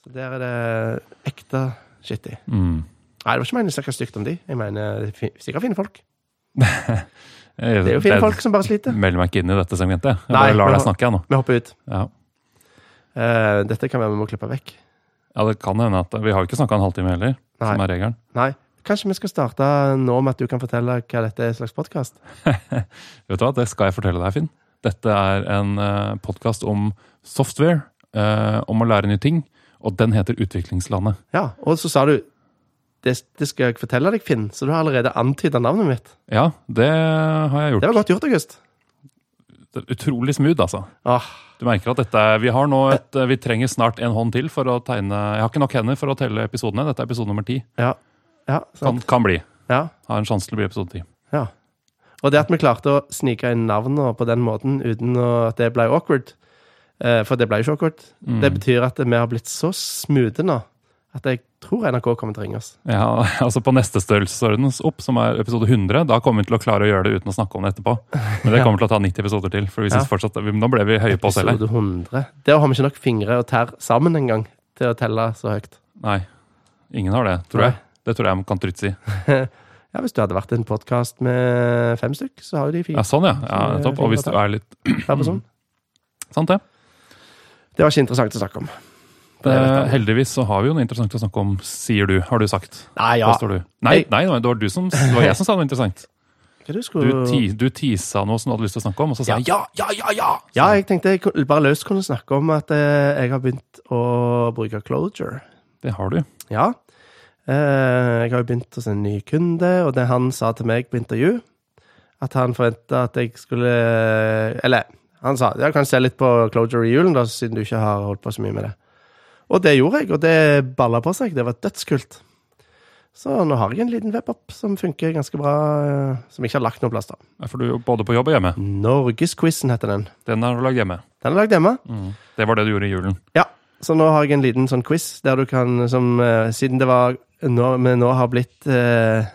Så der er det ekte shitty. Mm. Nei, det var ikke meningen å snakke stygt om de. Jeg mener, det er sikkert fine folk. Det Det er jo fine folk som bare sliter. Meld meg ikke inn i dette segmentet. Jeg Nei, bare lar deg snakke, jeg nå. Vi hopper ut. Ja. Uh, dette kan være vi må klippe vekk. ja, det kan hende at Vi har jo ikke snakka en halvtime heller, som er regelen. Nei. Kanskje vi skal starte nå med at du kan fortelle hva dette er slags podkast? Vet du hva, Det skal jeg fortelle deg, Finn. Dette er en uh, podkast om software, eh, om å lære nye ting, og den heter Utviklingslandet. Ja. Og så sa du det, det skal jeg fortelle deg, Finn, så du har allerede antyda navnet mitt. Ja, det har jeg gjort. Det var godt gjort, August. Utrolig smooth, altså. Ah. Du merker at dette Vi har nå et, vi trenger snart en hånd til for å tegne Jeg har ikke nok hender for å telle episodene. Dette er episode nummer ti. ja. Ja, Kan, kan bli. ja. Har en sjanse til å bli episode ti. ja. Og det at vi klarte å snike inn navnene på den måten uten at det ble awkward, for det ble jo awkward, Mm. det betyr at vi har blitt så smoothe nå at jeg tror NRK kommer til å ringe oss. Ja, altså På neste størrelsesorden opp, som er episode 100, da kommer vi til å klare å gjøre det uten å snakke om det etterpå. Men det kommer til å ta 90 episoder til. for vi synes Ja. fortsatt, Nå ble vi høye på oss selv. Episode 100. Der har vi ikke nok fingre og tær sammen engang til å telle så høyt. Nei, ingen har det, tror jeg. Det tror jeg man kan trygt si. Ja, Hvis du hadde vært en podkast med fem stykk, så har jo de Ja, Sånn, ja. ja Så. Og hvis du er litt per person. Sant, det. Det var ikke interessant å snakke om. det heldigvis så har vi jo noe interessant å snakke om, sier du. Har du sagt. Nei, ja. Du. Nei, nei, det var du som, det var jeg som sa noe interessant. Du Du, skulle... ti, du tisa noe som du hadde lyst til å snakke om, og så sa jeg ja, ja, ja! ja! Ja, jeg tenkte jeg bare løst kunne snakke om at eh, jeg har begynt å bruke Closure. Det har du. Ja. Eh, jeg har jo begynt hos en ny kunde, og det han sa til meg på intervju, at han forventa at jeg skulle Eller han sa jeg kan se litt på Closure i julen, da, siden du ikke har holdt på så mye med det. Og det gjorde jeg, og det balla på seg. Det var dødskult. Så nå har jeg en liten webapp som funker ganske bra, eh, som jeg ikke har lagt noe plass. Ja, For du er både på jobb og hjemme. Norgesquizen heter den. Den har du lagd hjemme. Den er lagd hjemme. Det var det du gjorde i julen. Ja, så nå har jeg en liten sånn quiz der du kan, som eh, siden det var nå, vi nå har blitt eh,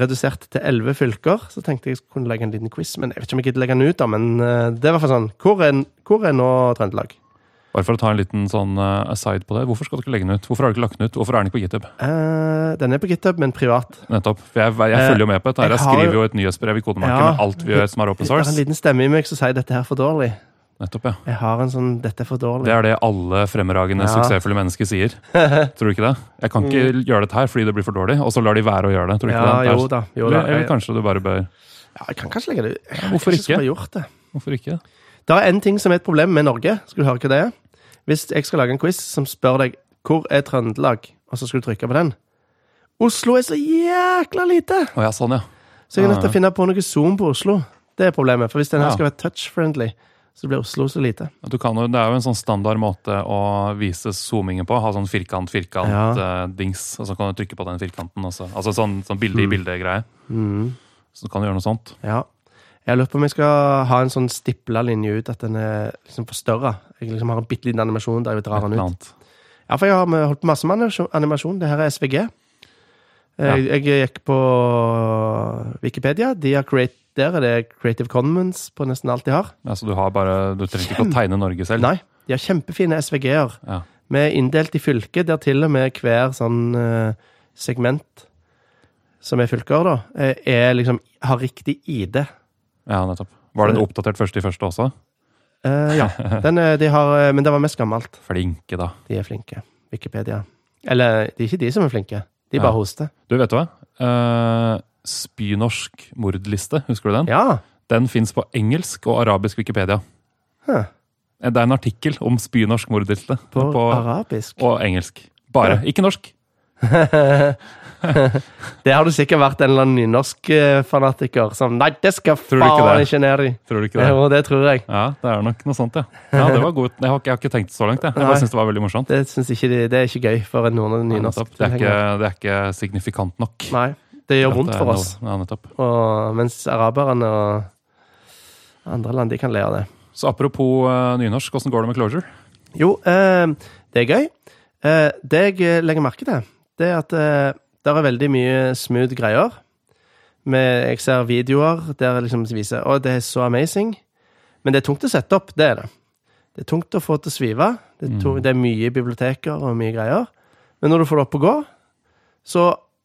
redusert til elleve fylker, så tenkte jeg jeg kunne legge en liten quiz. Men jeg vet ikke om jeg gidder legge den ut, da. Men eh, det er i hvert fall sånn. Hvor er, hvor er nå Trøndelag? Bare for å ta en liten sånn eh, aside på det. Hvorfor skal du ikke legge den ut? Hvorfor har du ikke lagt den ut? Hvorfor er den ikke på GitHub? Uh, den er på GitHub, men privat. Nettopp. For jeg, jeg følger jo med på dette. her. jeg Jeg skriver jo- et nyhetsbrev i kodemarken Ja. med alt vi gjør som er open source. Det er en liten stemme i meg som sier dette her er for dårlig. Nettopp, ja. Jeg har en sånn 'dette er for dårlig'. Det er det alle fremragende, Ja. suksessfulle mennesker sier. Tror du ikke det? Jeg kan ikke gjøre dette her fordi det blir for dårlig, og så lar de være å gjøre det. Tror du ikke Mm. Ja, det? det? jo da. Jo da. eller, kanskje du bare bør ja, jeg kan kanskje legge det ut. Hvorfor ikke? gjort det. Hvorfor ikke? Det er en ting som er et problem med Norge. Skal du høre hva det er? Hvis jeg skal lage en quiz som spør deg hvor er Trøndelag, og så skal du trykke på den Oslo er så jækla lite! Oh, ja, sånn, ja. Så jeg er nødt til å finne på noe zoom på Oslo. Det er problemet. For hvis den her skal være touch-friendly, så blir Oslo så lite. Du kan jo, det er jo en sånn standard måte å vise zoomingen på. Ha sånn firkant, firkant, Ja. eh, dings, og så kan du trykke på den firkanten. Også. Altså sånn, sånn bilde i bilde-greie. Mm. Så kan du gjøre noe sånt. Ja. Jeg lurt på om jeg skal ha en sånn stipla linje ut, at den er liksom forstørra. Jeg liksom har en bitte liten animasjon der jeg drar den ut. Ja, for jeg har holdt på masse med animasjon-. Det her er SVG. Jeg, jeg gikk på Wikipedia. De har create, der er det Creative Commons på nesten alt de har. Ja, så du har bare Du trenger ikke å tegne Norge selv. Nei, de har kjempefine SVG-er. Ja. Vi er inndelt i fylker, der til og med hver sånn eh, segment som er fylker, da, eh, er liksom, har riktig ID. ja, nettopp. Var den oppdatert først i første også? Uh, ja. Den, de har, men det var mest gammelt. Flinke, da. De er flinke. Wikipedia. Eller det er ikke de som er flinke. De Ja. bare hoster. Du, vet du hva? Eh, spynorsk mordliste, husker du den? Ja. Den fins på engelsk og arabisk Wikipedia. Huh. Eh, Det er en artikkel om spynorsk mordliste. På, på arabisk. og engelsk. Bare. Ikke norsk. det har du sikkert vært en eller annen nynorsk-fanatiker som Nei, det skal faen ikke ned i! Tror du ikke det? Jo, det tror jeg. Ja, det er nok noe sånt, ja. Ja, Det var godt. Jeg har, ikke- jeg har ikke tenkt så langt, jeg. Jeg bare syns det var veldig morsomt. Det ikke det er ikke gøy for en nordnorsk Ja, nynorsk. det, er ikke, det er ikke signifikant nok. Nei, det gjør vondt for oss. Ja, nettopp. Og, mens araberne og andre land de kan le av det. Så apropos uh, nynorsk, åssen går det med closure? Jo, uh, det er gøy. Uh, det jeg legger merke til, det er at det er veldig mye smooth greier. Med, jeg ser videoer der liksom viser å, det er så amazing. Men det er tungt å sette opp, det er det. Det er tungt å få til å svive. Det er, Mm. det er mye biblioteker og mye greier. Men når du får det opp å gå, så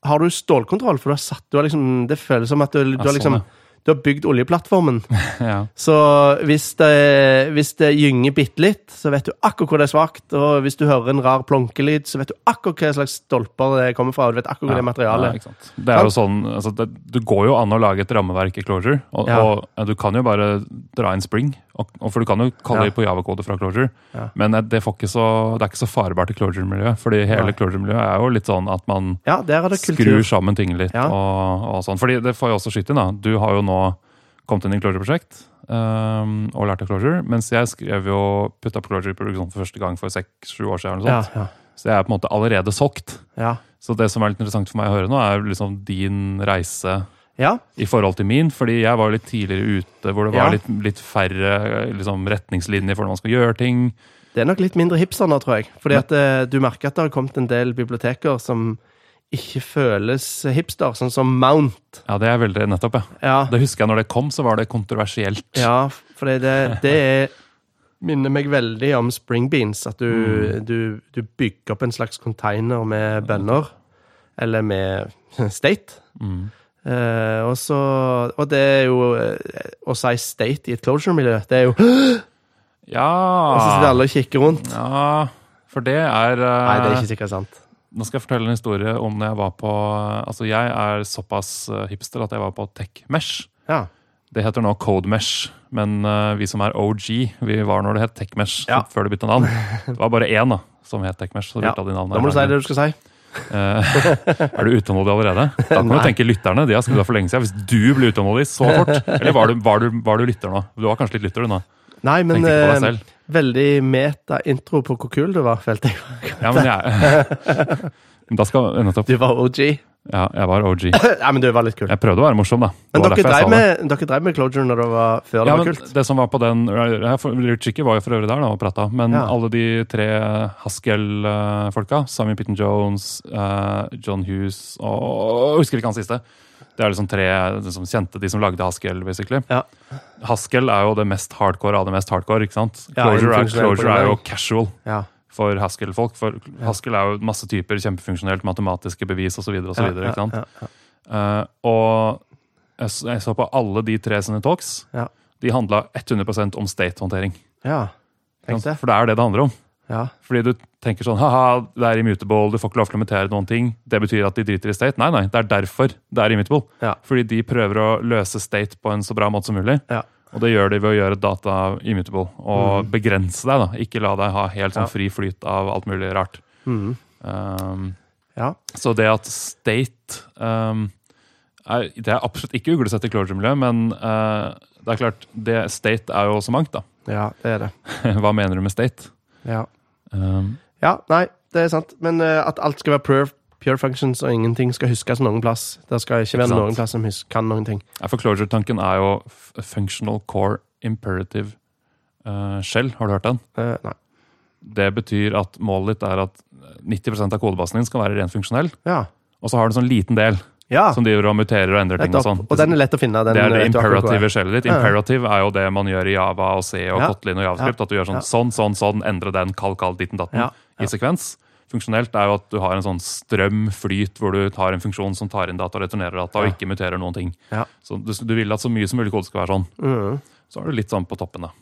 har du stålkontroll, for du har satt du har liksom, Det føles som at du, du, har liksom, sånn, du har bygd oljeplattformen. ja. Så hvis det, hvis det gynger bitte litt, så vet du akkurat hvor det er svakt. Og hvis du hører en rar plonkelyd, så vet du akkurat hva slags stolper det kommer fra. og Du vet akkurat hvor det er Ja, materialet. Det er jo sånn, altså det, det går jo an å lage et rammeverk i Closure, og, Ja. og du kan jo bare dra inn Spring, og, og for du kan jo kalle Ja. det på Java-kode fra Closure, Ja. men det, får ikke så, det er ikke så farebart i Closure-miljøet, fordi hele. Closure-miljøet er jo litt sånn at man Ja, det skrur sammen ting litt, Ja. og, og sånn. Fordi det får jo også skyte inn da, du har jo nå kommet inn i Closure-prosjekt, um, og lærte Closure, mens jeg skrev jo putta Closure i produksjon for første gang for seks-sju år siden, eller sånt. Ja, ja, så jeg er på en måte allerede solgt. ja. Så det som er litt interessant for meg å høre nå, er liksom din reise ja. i forhold til min. Fordi jeg var litt tidligere ute hvor det Ja. var litt, litt færre liksom, retningslinjer for hvordan man skal gjøre ting. Det er nok litt mindre hipster nå, tror jeg. Fordi at eh, du merker at det har kommet en del biblioteker som ikke føles hipster, sånn som Mount. Ja, det er veldig nettopp, ja. Ja, Det husker jeg når det kom, så var det kontroversielt. ja for det, det er minner meg veldig om Spring Beans. At du, Mm. du, du bygger opp en slags container med bønner. Eller med state. Mm. Eh, og, så, og det er jo eh, Å si state i et closure-miljø, det er jo Ja Og så sitter alle og kikker rundt. Ja, for det er uh... Nei, det er ikke sikkert sant. Nå skal jeg fortelle en historie om når jeg var på Altså, jeg er såpass eh, hipster at jeg var på TechMesh. Ja. Det heter nå CodeMesh, men eh, vi som er OG, vi var når det het TechMesh Ja. før det bytta navn. Det var bare én da, som het TechMesh. så Ja, bytta de navnet. Da må du si det du skal si. Eh, er du utålmodig allerede? Da kan du tenke lytterne. De har skrudd av for lenge siden. Hvis du blir utålmodig så fort Eller var du, var, du, var du lytter nå? Du var kanskje litt lytter, du nå. Nei, men Veldig meta-intro på hvor kul du var, følte jeg. Ja, men jeg Men Da skal nettopp Du var OG. Ja, jeg var OG. Nei, men du var litt kul. Jeg prøvde å være morsom, da. Det Men dere drev, med, dere drev med Clojure når det var før det Ja, var men kult? det som var på den Richie var jo for øvrig der da og prata, men Ja. alle de tre Haskell-folka, Sammy Pitten Jones, uh, John Hughes og jeg husker ikke han siste. Det er liksom tre liksom, kjente, de som lagde Haskell, basically. Ja. Haskell er jo det mest hardcore av det mest hardcore. ikke sant? Ja, Closure, er, Closure er jo casual Ja. for Haskell-folk. For Haskell er jo masse typer, kjempefunksjonelt, matematiske bevis osv. så videre sant? ja, ja, Eh, og jeg, så på alle de tre sine talks. Ja. De handla 100% om state-håndtering. ja. For det er det det handler om. Ja. Fordi du tenker sånn haha, det er immutable, du får ikke lov til å kommentere noen ting. Det betyr at de driter i state. Nei, nei, det er derfor det er immutable. Ja. Fordi de prøver å løse state på en så bra måte som mulig. Ja. Og det gjør de ved å gjøre data immutable. Og begrense deg, da. Ikke la deg ha helt sånn Mm. Fri flyt av alt mulig rart. Mm. Um, ja. så det at state um, er, Det er absolutt ikke uglesett i closure-miljøet, men uh, det er klart, det, state er jo så mangt, da. ja, det er det. Hva mener du med state? Ja. Um, ja, nei, det er sant. Men uh, at alt skal være pure, pure functions, og ingenting skal huskes noen plass. Det skal ikke Ikke være sant. noen plass som kan noen ting. ja, for closure-tanken er jo functional core imperative uh, shell. Har du hørt den? Uh, nei. Det betyr at målet ditt er at 90% av kodebasen din skal være rent funksjonell. Ja. Og så har du en sånn liten del ja. som driver og muterer og endrer ting. og sånn. Og den er lett å finne. Den, det er det akkurat hvor imperative skjellet ditt. Imperative er jo det man gjør i Java og C og Ja. Kotlin og Javascript. At du gjør sånn sånn, sånn, sånn, endre den, kall, kall, ditten, datten, i sekvens. Funksjonelt er jo at du har en sånn strømflyt hvor du tar en funksjon som tar inn data og returnerer data, og ikke muterer noen ting. Ja. Så du, du vil at så mye som mulig kode skal være sånn. Mm. Så er du litt sånn på toppen, da.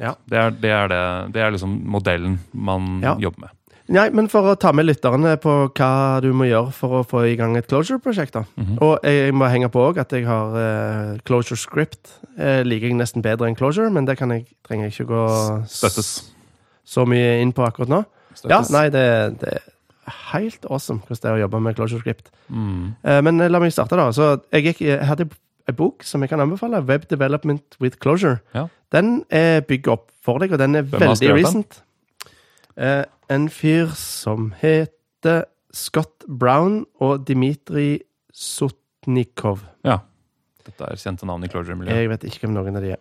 Ja. Det, er, det, er det, det er liksom modellen man jobber med. Nei, men for å ta med lytterne på hva du må gjøre for å få i gang et closure-prosjekt. da. Mhm. Og jeg må henge på òg at jeg har uh, closure script. Uh, liker jeg nesten bedre enn closure, men det kan jeg, trenger jeg ikke gå Støttes. så mye inn på akkurat nå. Ja, nei, det, det er helt awesome hvordan det er å jobbe med closure script. Mm. Uh, men la meg starte, da. Så jeg, gikk, jeg hadde en bok som jeg kan anbefale. Web Development with Closure. Ja. Den er bygd opp for deg, og den er Hvem veldig recent. den? Eh, en fyr som heter Scott Brown og Dimitri Sotnikov. Ja. Dette er kjente navn i closure-miljøet. Jeg vet ikke hvem noen av de er.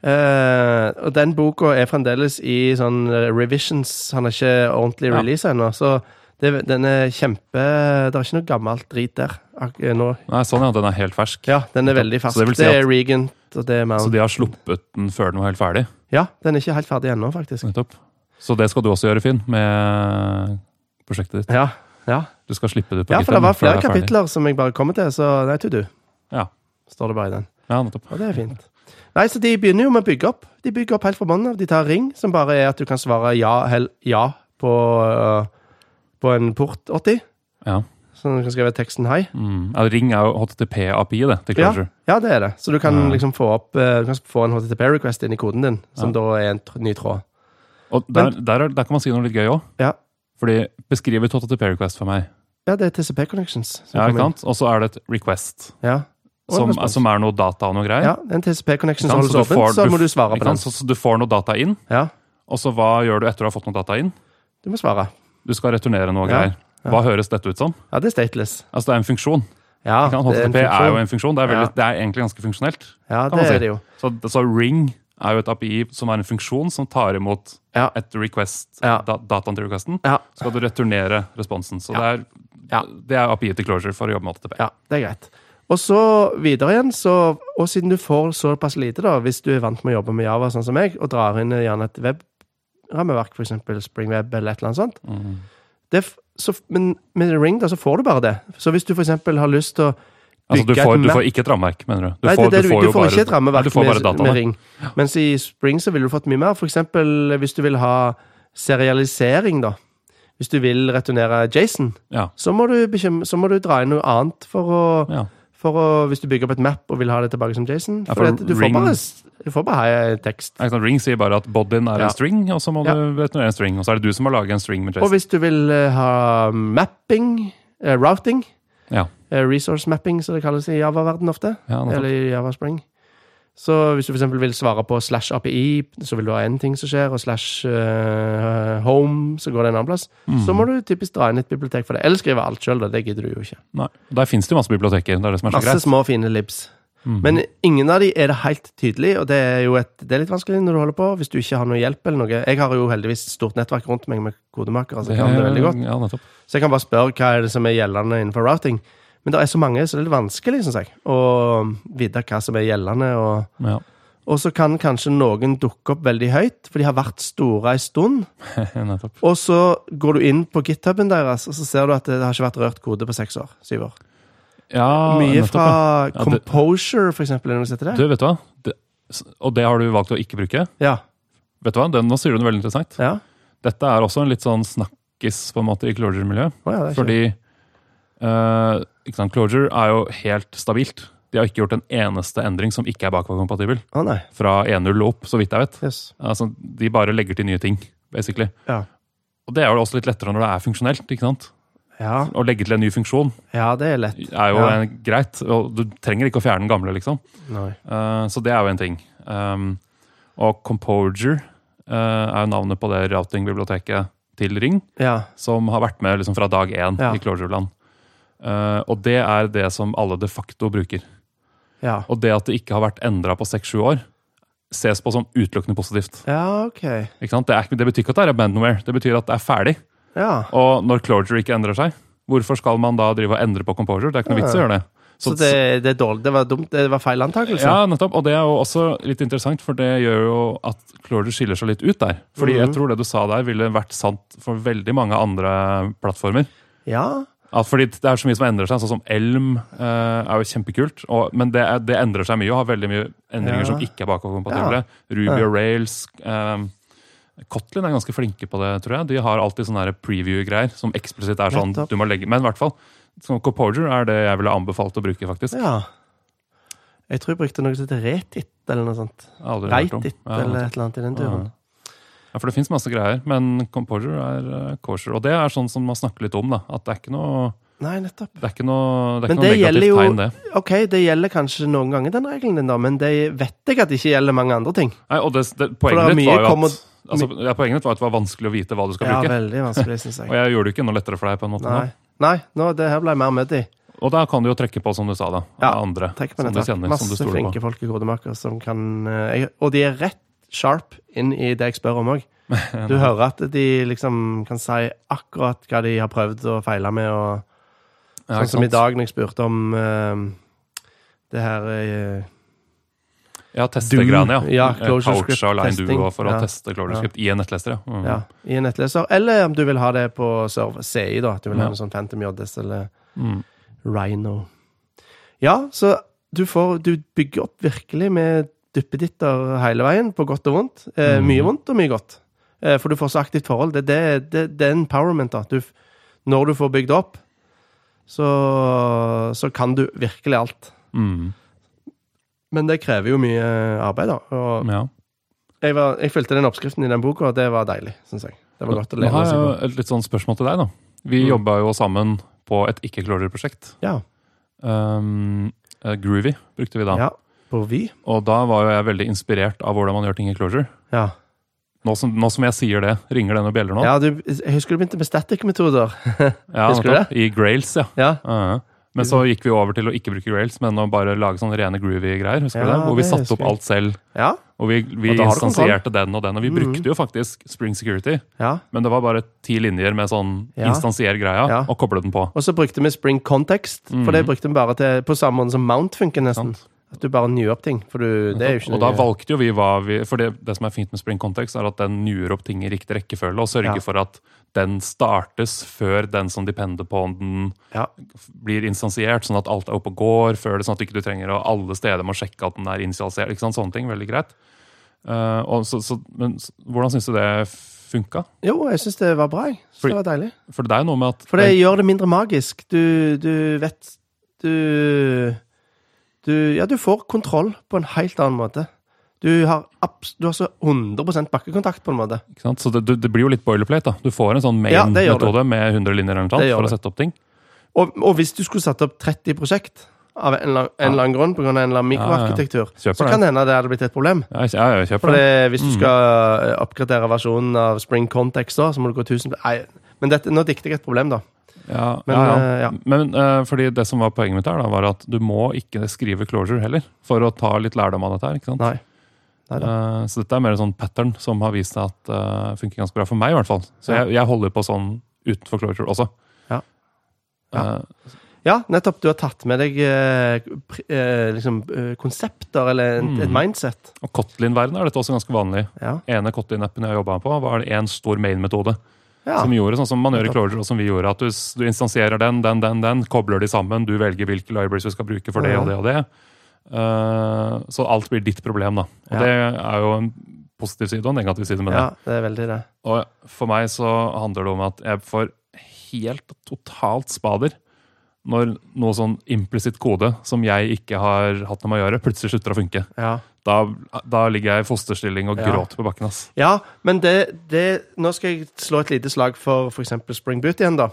Eh, og den boka er fremdeles i sånn revisions. Han er ikke ordentlig Ja. release ennå. Så det, den er kjempe Det er ikke noe gammelt drit der nå. Nei, sånn ja, den er helt fersk. Ja, den er veldig fersk. Det det, si at- er Regent, og det er Så de har sluppet den før den var helt ferdig? Ja, den er ikke helt ferdig ennå, faktisk. Nettopp. Så det skal du også gjøre, Finn, med prosjektet ditt. Ja, ja. Du skal slippe det på ja for det var flere er kapitler som jeg bare kommer til, så nei, to do. Ja. Står det bare i den. Ja, nettopp. Og det er fint. Nei, så de begynner jo med å bygge opp. De bygger opp helt fra bunnen av. De tar ring, som bare er at du kan svare ja, hell, ja på, øh, på en port 80. Ja. Så du kan skrive teksten hei. Mm. ja. Ring er jo HTTP-API, det, til Ja, Closure. ja, det er det. Så du kan Ja. liksom få opp øh, Du kan få en HTTP-request inn i koden din, som da er en ny tråd. Og der, der, er- der kan man si noe litt gøy òg. Ja. Fordi beskriver HTTP-request for meg. Ja, det er TCP Connections. Ja, ikke sant? Og så er det et request, Ja. Som, som er noe data og noe greier. ja, en TCP Connection som holdes Så åpen, får- så må du svare på den. Så, så du får noe data inn, Ja, og så hva gjør du etter du har fått noe data inn? du må svare. Du skal returnere noe Ja, greier. Hva høres dette ut som? Ja, det er stateless. Altså Det er en funksjon. Ja, det er en HTTP er, jo en funksjon. Det er, veldig, det er egentlig ganske funksjonelt. Ja, det si. er det jo. Så, så Ring er jo et API som er en funksjon som tar imot Ja. et request, Ja. da, dataen til requesten. Ja, Så skal du returnere responsen. Så det, er, Ja. det er API til Closure for å jobbe med ATP. ja, det er greit. Og så videre igjen, så, og siden du får såpass lite, da, hvis du er vant med å jobbe med Java sånn som meg, og drar inn gjerne et webrammeverk, f.eks. SpringWeb eller et eller annet sånt, Mm. det, så, men med Ring da, så får du bare det. Så hvis du f.eks. har lyst til å Altså, du får, du får ikke et rammeverk, mener du? Du Nei, får, det det, du, du, får bare- ikke et rammeverk får bare med, med Ring. Mens i Spring så ville du fått mye mer. For eksempel hvis du vil ha serialisering, da. Hvis du vil returnere Jason, Ja. så må du, bekym- så må du dra inn noe annet for å, ja. for å Hvis du bygger opp et map og vil ha det tilbake som Jason. Ja, for for det, du, får bare, du får bare ha tekst. Ja. Ring sier bare at bodyen er Ja. en string, og så må Ja. du returnere en string. Og så er det du som må lage en string med Og hvis du vil eh, ha mapping, eh, routing, Ja. Eh, resource mapping, som det kalles i Java-verden ofte, Ja, eller i Java Spring. Så hvis du f.eks. vil svare på slash API, så vil du ha én ting som skjer, og slash uh, home, så går det en annen plass. Mm. Så må du typisk dra inn et bibliotek for det. Eller skrive alt sjøl, det gidder du jo ikke. Nei. Der fins det jo masse biblioteker. Det er det som er Masse greit. små, fine libs. Mhm. Men ingen av de er det helt tydelig, og det er jo et, det er litt vanskelig når du holder på, hvis du ikke har noe hjelp eller noe. Jeg har jo heldigvis stort nettverk rundt meg med kodemakere altså kan det veldig godt. Ja. Så jeg kan bare spørre hva er det som er gjeldende innenfor routing. Men det er så mange, så det er litt vanskelig, synes jeg, å vite hva som er gjeldende. Og, Ja. og så kan kanskje noen dukke opp veldig høyt, for de har vært store ei stund. Og så går du inn på githuben deres, og så ser du at det har ikke vært rørt kode på seks år. Syv år. Ja, Mye nettopp, fra ja. Composure, for eksempel. Du, vet du hva? Det, og det har du valgt å ikke bruke? Ja. Vet du hva? Det, nå sier du noe veldig interessant. ja. Dette er også en litt sånn snakkis på en måte i Clojure-miljøet. Oh, ja Fordi eh, ikke sant, Clojure er jo helt stabilt. De har ikke gjort en eneste endring som ikke er bakoverkompatibel. Nei. Fra 1.0 og opp, så vidt jeg vet. Yes. Altså, de bare legger til nye ting, basically. Ja. Og det er jo også litt lettere når det er funksjonelt. ikke sant? Ja. Å legge til en ny funksjon ja, det er lett. er jo Ja. en, greit. og Du trenger ikke å fjerne den gamle, liksom. Nei. Uh, så det er jo en ting. Um, og Composure uh, er jo navnet på det routing-biblioteket til Ring, Ja. som har vært med liksom fra dag én i Clojure-land. Eh, og det er det som alle de facto bruker. Ja. Og det at det ikke har vært endra på seks-sju år, ses på som utelukkende positivt. Ja, OK. Ikke sant? Det, er, det betyr ikke at det er abandonware, det betyr at det er ferdig. Ja. Og når closure ikke endrer seg, hvorfor skal man da drive og endre på Composure? Det er ikke noe vits i å gjøre det. Så det, det er dårlig. Det var dumt. Det var feil antakelse. Ja, nettopp. Og det er jo også litt interessant, for det gjør jo at Closure skiller seg litt ut der. Fordi jeg Mhm. tror det du sa der, ville vært sant for veldig mange andre plattformer. Ja. At fordi det er så mye som endrer seg, sånn som Elm eh, er jo kjempekult. Og, men det, er- det endrer seg mye og har veldig mye endringer Ja. som ikke er bakoverkompatible. Ruby og Rails. Eh, Kotlin er ganske flinke på det, tror jeg. De har alltid sånne preview-greier som eksplisitt er sånn du må legge Men i hvert fall, Composure er det jeg ville anbefalt å bruke, faktisk. ja. Jeg tror jeg brukte noe som heter Retit, eller noe sånt. Reitit, Ja, eller et eller annet i den turen. Ja, for det fins masse greier, men Composure er uh, kosher. Og det er sånn som man snakker litt om, da. At det er ikke noe, Nei, nettopp. det er ikke noe, det er ikke noe negativt jo- tegn, det. OK, det gjelder kanskje noen ganger, den regelen din, da, men det vet jeg at det ikke gjelder mange andre ting. Nei, og det, det, poenget ditt var jo at altså, ja, poenget var at det var vanskelig å vite hva du skal bruke. Ja, veldig vanskelig, synes jeg. Og jeg. jeg gjorde det ikke noe lettere for deg. på en måte Nei. nå. Nei, nå, det her ble mer muddy. Og da kan du jo trekke på, som du sa, da. Ja, andre Trekk på som du kjenner, kjenner, som du flinke på. folk i kodemaker som kan eh, jeg, Og de er rett sharp inn i det jeg spør om òg. Du hører at de liksom kan si akkurat hva de har prøvd og feila med. og Sånn som i dag når jeg spurte om uh, det her uh, Ja, testegreiene, ja. Ja, closure script og Line. Duo for Ja. å teste closure Ja. i en nettleser, ja. Mm. Ja, I en nettleser. Eller om du vil ha det på server CI, da. At du vil ha en sånn Phantom JS eller Mm. Rhino. Ja, så du får Du bygger opp virkelig med duppeditter hele veien, på godt og vondt. Eh, Mhm. Mye vondt og mye godt. Eh, for du får så aktivt forhold. Det, det, det, det er empowerment, da. Du, når du får bygd opp, så, så kan du virkelig alt. Mm. Men det krever jo mye arbeid, da. Og Ja. jeg, var, jeg fulgte den oppskriften i den boka, og det var deilig, syns jeg. Det var godt å Nå lene har jeg et litt sånn spørsmål til deg, da. Vi Mm. jobba jo sammen på et ikke-closure-prosjekt. Ja. Um, Groovy brukte vi da. ja. På Vi. Og da var jo jeg veldig inspirert av hvordan man gjør ting i closure. Ja. Nå som, nå som jeg sier det, ringer det noen bjeller nå? ja du, jeg husker du begynte med static-metoder. Ja, husker du det? I Grails, ja. Ja. Ja. Men så gikk vi over til å ikke bruke Grails, men å bare lage sånne rene groovy-greier. husker du det? Hvor vi satte opp alt selv. Ja. Og vi, vi Og instansierte den og den, og vi Mhm. brukte jo faktisk Spring Security. ja. Men det var bare ti linjer med sånn Ja. instansier greia, Ja. og koble den på. Og så brukte vi Spring Context, for det brukte vi bare til på samme måte som Mount funker nesten. Sant. At du bare newer opp ting. For du, det er jo ikke og da valgte jo vi hva vi For det, det som er fint med Spring Context, er at den nyer opp ting i riktig rekkefølge, og sørger Ja. for at den startes før den som depender på den, Ja. blir instansiert, sånn at alt er oppe og går før det, sånn at du ikke trenger å alle steder må sjekke at den er initialisert. ikke sant, Sånne ting. Veldig greit. Uh, så, så, men hvordan syns du det funka? Jo, jeg syns det var bra. jeg. Fordi- det var deilig. For det er jo noe med at For det gjør det mindre magisk. Du, du vet Du Du Ja, du får kontroll på en helt annen måte. Du har, du har så 100% bakkekontakt, på en måte. ikke sant? Så det, det, blir jo litt boilerplate. da. Du får en sånn Ja, main-metode med 100 linjer eller noe for å sette opp ting. Og, og hvis du skulle satt opp 30 prosjekt av en, eller- eller annen grunn pga. en eller annen mikroarkitektur, ja, så kan det hende det hadde blitt et problem. Ja, For hvis du Mm. skal eh, oppgradere versjonen av Spring Context, da, så må du gå 1000 Nei, men dette, nå dikter jeg et problem, da. Ja, Men, ja, ja. eh, ja. Men uh, fordi det som var poenget mitt her, da, var at du må ikke skrive closure heller, for å ta litt lærdom av dette her. ikke sant? Nei. Nei, uh, så dette er mer en sånn pattern som har vist seg at uh, funker ganske bra for meg, i hvert fall. Så jeg, jeg holder på sånn utenfor closure også. Ja. Nettopp. Du har tatt med deg liksom, konsepter, eller en, Mm. et mindset. og Kotlin-verden er dette også ganske vanlig. Ja. ene Kotlin-appen jeg jobba på, var en stor main-metode. Ja. Som gjorde sånn som man gjør i. Clojure, og som vi gjorde. At du, du instansierer den, den, den, den, kobler de sammen, du velger hvilke libraries du skal bruke for det og det og det. Uh, så alt blir ditt problem, da. Og Ja. det er jo en positiv side og en negativ side med det. ja, det er veldig det. Og for meg så handler det om at jeg får helt totalt spader når noe sånn implisitt kode som jeg ikke har hatt noe med å gjøre, plutselig slutter å funke. Ja. Da, da ligger jeg i fosterstilling og Ja. gråter på bakken. ass. Ja, men det, det Nå skal jeg slå et lite slag for f.eks. Spring Boot igjen, da.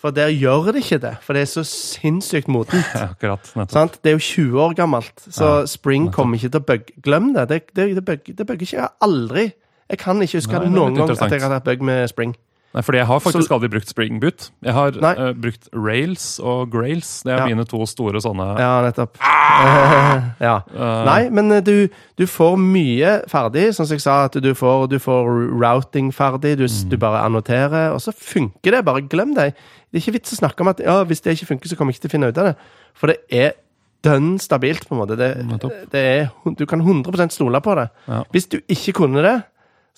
For der gjør det ikke det. For det er så sinnssykt modent. Akkurat. nettopp. Det er jo 20 år gammelt, så Ja, Spring nettopp. kommer ikke til å bugge. Glem det. Det, det, det, bugger, ikke. Jeg har aldri Jeg kan ikke huske Nei, noen gang at jeg har hatt bug med Spring. Nei, fordi jeg har faktisk Så- aldri brukt Spring Boot. Jeg har eh, brukt Rails og Grails. Det er Ja. mine to store sånne Ja, nettopp. ja. Uh, Nei, men eh, du, du får mye ferdig, som jeg sa, at du får, du får routing ferdig, du, mm. du bare annoterer, og så funker det. Bare glem det. Det er ikke vits å snakke om at ja, hvis det ikke funker, så kommer jeg ikke til å finne ut av det. For det er dønn stabilt, på en måte. Det, det er, du kan 100 stole på det. Ja. Hvis du ikke kunne det,